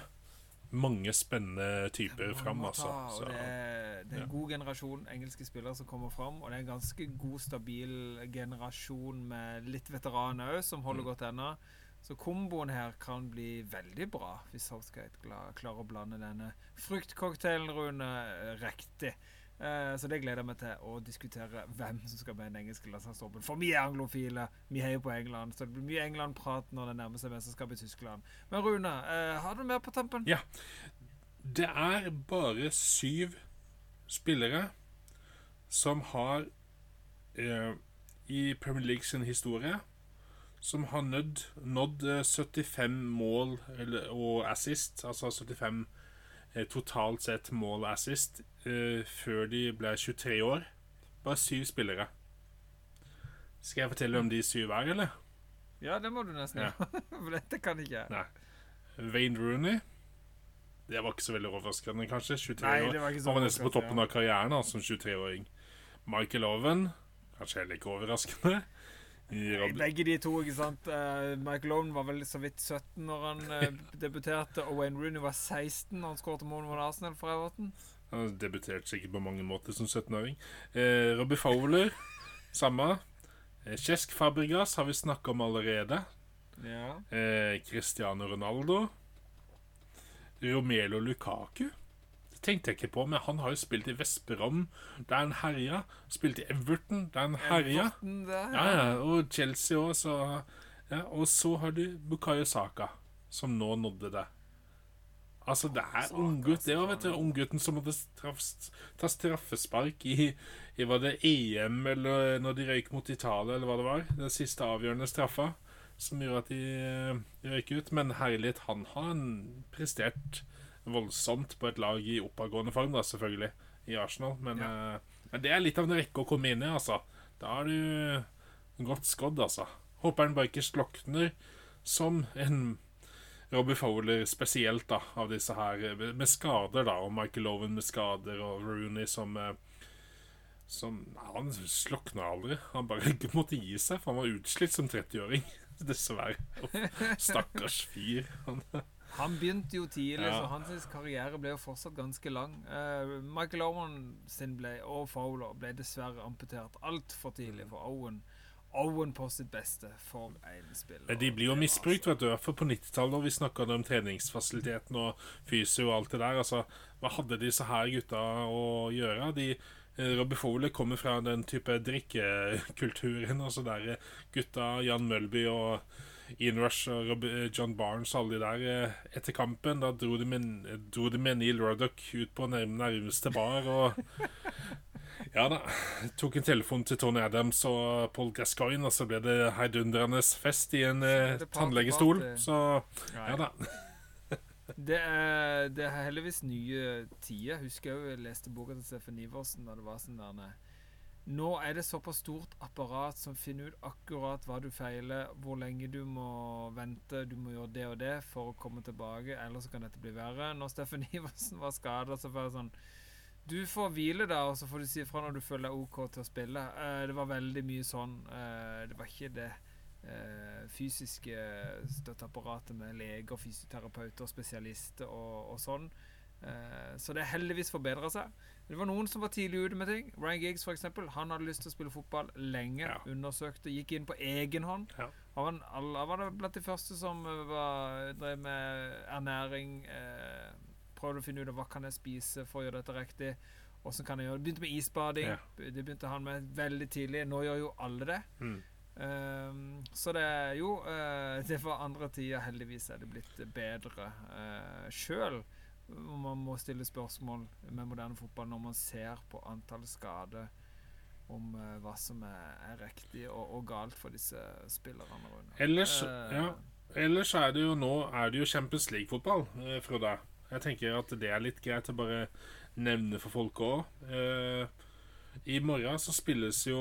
mange spennende typer fram, altså. Så, det, er, det er ja. en god generasjon engelske spillere som kommer fram. Og det er en ganske god, stabil generasjon med litt veteraner òg, som holder Mm. godt ennå. Så komboen her kan bli veldig bra hvis Southgate klarer å blande denne fruktcocktailen, Rune, eh, riktig. Eh, Så det gleder jeg meg til å diskutere hvem som skal i den engelske landslagstroppen. For vi er anglofile, vi heier på England, så det blir mye England-prat når det nærmer seg mesterskap i Tyskland. Men Rune, eh, har du mer på tampen? Ja. Det er bare syv spillere som har eh, i Premier League sin historie som har nådd, nådd eh, 75 mål eller, og assist, altså 75 eh, totalt sett mål assist eh, før de ble 23 år. Bare syv spillere. Skal jeg fortelle om de syv er, eller? Ja, det må du nesten Ja. gjøre. For dette kan ikke jeg. Wayne Rooney. Det var ikke så veldig overraskende, kanskje. 23 Nei, år. var Han var nesten på toppen av karrieren da, som 23-åring. Michael Owen. Kanskje heller ikke overraskende. Begge de to, ikke sant. Uh, Michael Owen var vel så vidt 17 når han uh, debuterte, og Wayne Rooney var 16 når han skåret mål mot Arsenal for Everton. Han debuterte sikkert på mange måter som 17-åring. Uh, Robbie Fowler. Samme. Kjesk Fabregas har vi snakka om allerede. Ja. Eh, Cristiano Ronaldo. Romelo Lukaku. Det tenkte jeg ikke på, men han har jo spilt i Vesperom, der han herja. Spilt i Everton, der han herja. Ja, ja, og Chelsea òg, så ja, Og så har du Bukayo Saka, som nå nådde det. Altså, det er unggutt, det òg, vet du. Unggutten som måtte ta straffespark i, i Var det EM, eller når de røyk mot Italia, eller hva det var? Den siste avgjørende straffa som gjorde at de røyker røyk ut. Men herlighet, han har prestert voldsomt på et lag i oppadgående form, da, selvfølgelig, i Arsenal. Men, eh, men det er litt av en rekke å komme inn i, altså. Da er du godt skodd, altså. Håper han bare ikke slokner som en Robbie Fowler spesielt, da, av disse her eh, med skader, da. Og Michael Owen med skader, og Rooney som eh, som Han slokna aldri. Han bare måtte gi seg, for han var utslitt som 30-åring. Dessverre. Stakkars fyr. Han, Han begynte jo tidlig, Ja. så hans karriere ble jo fortsatt ganske lang. Uh, Michael Owen sin ble, og Fowler ble dessverre amputert altfor tidlig for Owen. Owen på sitt beste for en spiller. De blir jo misbrukt, vet du. For på 90-tallet, når vi snakka om treningsfasiliteten og fysio og alt det der. Altså, hva hadde disse her gutta å gjøre? De eh, Robbie Fowler kommer fra den type drikkekulturen. Altså der eh, gutta Jan Mølby og Ian Rush og eh, John Barnes, alle de der eh, etter kampen. Da dro de med, dro de med Neil Ruddock ut på nærmeste bar og Ja da. Tok en telefon til Tony Adams og Paul Gascoigne, og så ble det heidundrende fest i en eh, tannlegestol. Så ja da. Det er, det er heldigvis nye tider. Husker jeg jo jeg leste boka til Steffen Iversen da det var sånn der Nå er det såpass stort apparat som finner ut akkurat hva du feiler, hvor lenge du må vente, du må gjøre det og det for å komme tilbake, ellers kan dette bli verre. Når Steffen Iversen var skada, så var det sånn Du får hvile, da, og så får du si ifra når du føler deg OK til å spille. Eh, det var veldig mye sånn. Eh, det var ikke det eh, fysiske støtteapparatet med leger, fysioterapeuter, spesialister og, og sånn. Så det har heldigvis forbedra seg. Det var noen som var tidlig ute med ting. Ryan Giggs for eksempel, han hadde lyst til å spille fotball lenge. Ja. Undersøkte, gikk inn på egen hånd. Ja. Han var, blant de første som eh, var, drev med ernæring. Eh, prøvde å finne ut av hva kan jeg spise for å gjøre dette riktig. Hvordan kan jeg gjøre det? Begynte med isbading. Ja. Det begynte han med veldig tidlig. Nå gjør jo alle det. Mm. Um, så det er jo uh, Det var andre tider. Heldigvis er det blitt bedre. Uh, Sjøl om man må stille spørsmål med moderne fotball når man ser på antall skader, om eh, hva som er, er riktig og, og galt for disse spillerne. Ellers, Eh, ja, ellers er det jo nå er det jo Champions League-fotball, eh, Frode. Jeg tenker at det er litt greit å bare nevne for folk òg. Eh, I morgen så spilles jo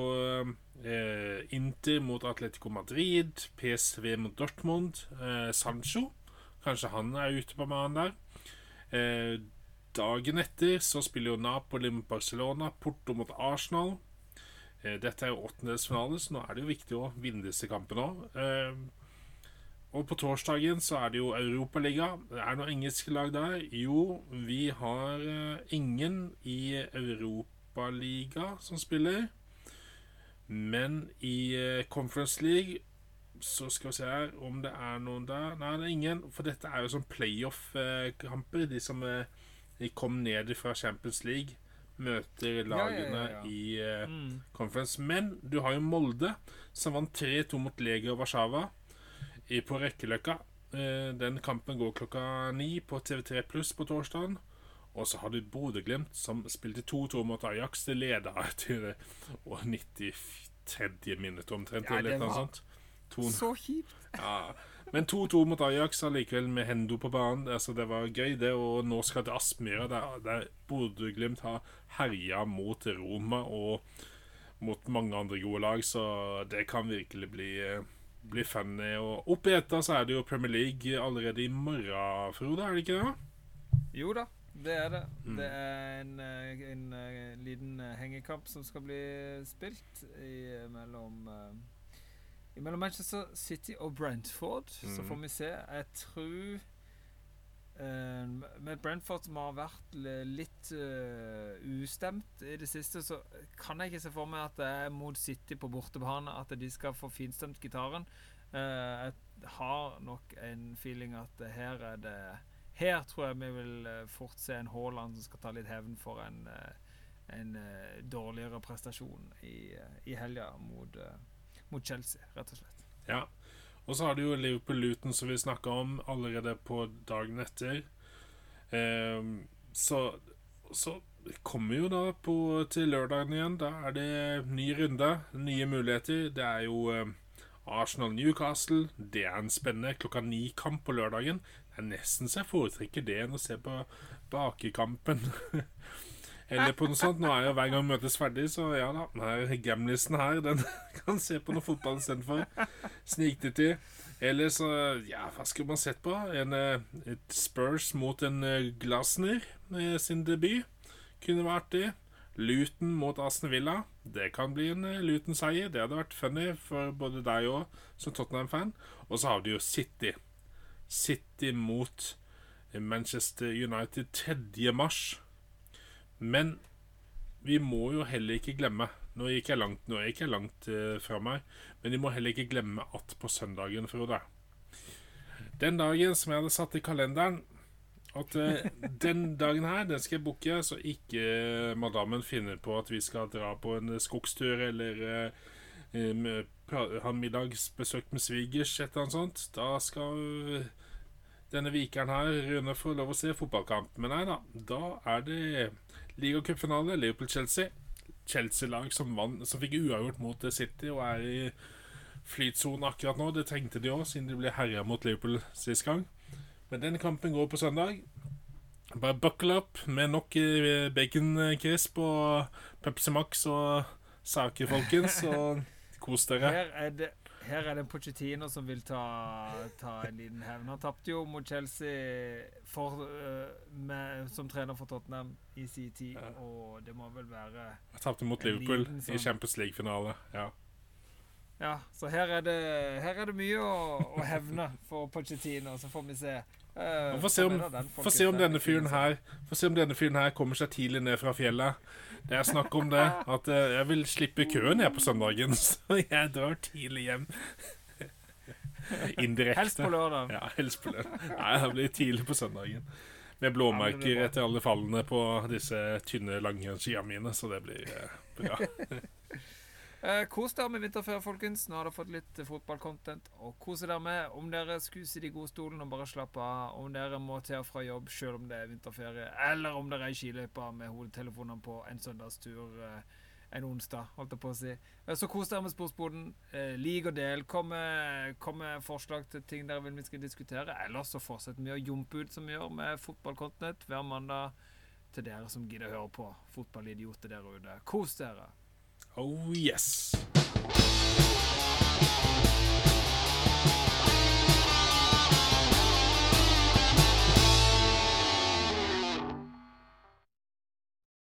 eh, Inter mot Atletico Madrid, PSV mot Dortmund. Eh, Sancho, kanskje han er ute på banen der. Eh, dagen etter så spiller jo Napoli mot Barcelona, Porto mot Arsenal. Eh, dette er jo åttendelsfinale, så nå er det jo viktig å vinne disse kampene òg. Eh, og på torsdagen så er det jo Europaliga. Det er noen engelske lag der. Jo, vi har eh, ingen i Europaliga som spiller. Men i eh, Conference League så skal vi se her om det er noen der. Nei, det er ingen. For dette er jo sånn playoff-kamper. De som eh, de kom ned fra Champions League, møter lagene ja, ja. i eh, Mm. Conference. Men du har jo Molde, som vant 3-2 mot Legia Warszawa i- på Rekkeløkka. Eh, Den kampen går klokka ni på TV3 Pluss på torsdagen. Og så har du Bodø-Glimt, som spilte 2-2 mot Ajax. Det leda til det og 93. minutt omtrent. Ja, eller noe sånt. Så kjipt. ja. Men 2-2 mot Ajax allikevel med Hendo på banen. Altså, det var gøy, det. Og nå skal til Aspmyra, der, der Bodø-Glimt har herja mot Roma og mot mange andre gode lag, så det kan virkelig bli, eh, bli funny. Og opp i etter så er det jo Premier League allerede i morgen, Frode, er det ikke det? Jo da, det er det. Mm. Det er en, en, en, eh, liten eh, hengekamp som skal bli spilt i, mellom eh, mellom Manchester City og Brentford. Så Mm. får vi se. Jeg tror eh, Med Brentford som har vært litt uh, ustemt i det siste, så kan jeg ikke se for meg at det er mot City på bortebane at de skal få finstemt gitaren. Uh, jeg har nok en feeling at her er det Her tror jeg vi vil fort se en Haaland som skal ta litt hevn for en, en dårligere prestasjon i, i helga mot, eh, mot Chelsea, rett og slett. Ja. Og så har du jo Liverpool-Luton, som vi snakka om allerede på dagen etter. Um, så, så kommer jo da på, til lørdagen igjen. Da er det ny runde, nye muligheter. Det er jo um, Arsenal-Newcastle. Det er en spennende klokka ni-kamp på lørdagen. Det er nesten så jeg foretrekker det enn å se på bakekampen. Eller på noe sånt. Nå er jo hver gang vi møtes ferdig, så ja da. Her, Gamlisen her, den kan se på noe fotball istedenfor. Sniktitti. Eller så Ja, hva skulle man sett på? En, eh, et Spurs mot en eh, Glasner med sin debut. Kunne vært det. Luton mot Aston Villa. Det kan bli en eh, Luton-seier. Det hadde vært funny for både deg og som Tottenham-fan. Og så har du jo City. City mot Manchester United 3. mars. Men vi må jo heller ikke glemme Nå gikk jeg langt, nå gikk jeg langt uh, fra meg, men vi må heller ikke glemme at på søndagen, Frode Den dagen som jeg hadde satt i kalenderen At eh, den dagen her, den skal jeg booke, så ikke eh, madammen finner på at vi skal dra på en skogstur eller ha middagsbesøk med svigers, et eller annet sånt. Da skal denne vikeren her, Rune, få lov å se fotballkamp. Men nei da, da er det ligacupfinale, Liverpool-Chelsea. Chelsea-lag som, som fikk uavgjort mot City og er i flytsonen akkurat nå. Det trengte de òg, siden de ble herja mot Liverpool sist gang. Men den kampen går på søndag. Bare buckle up med nok eh, baconcrisp og Pepsi Max og saker, folkens. Og kos dere. Her er det her er det en Pochettino som vil ta, ta en liten hevn. Han tapte jo mot Chelsea for, øh, med, som trener for Tottenham i sin tid, Ja. og det må vel være Han tapte mot Liverpool liten i sånn- Champions League-finale. Ja. Ja, så her er det, her er det mye å, å hevne for Pochettino, så får vi se. Uh, Få se, om, den se om denne fyren her Få se om denne fyren her kommer seg tidlig ned fra fjellet. Det er snakk om det. At eh, jeg vil slippe køen her på søndagen, så jeg drar tidlig hjem. Indirekte. Helst på lørdag. Ja, helst på lørdag. Nei, jeg blir tidlig på søndagen. Med blåmerker det etter alle fallene på disse tynne, lange skia mine, så det blir eh, bra. Eh, kos dere med vinterferie, folkens. Nå har dere fått litt eh, fotballcontent å kose dere med. Om dere skulle sitte i godstolen og bare slappe av, om dere må til og fra jobb selv om det er vinterferie, eller om dere er i skiløypa med hodetelefonene på en søndagstur eh, en onsdag, holdt jeg på å si. Eh, så kos dere med Sportsboden. Eh, lik og del. Kom med, kom med forslag til ting dere vil vi skal diskutere. Ellers så fortsetter vi å jumpe ut som vi gjør med fotballcontent hver mandag til dere som gidder å høre på. Fotballidioter der ute. Kos dere. Oh, yes.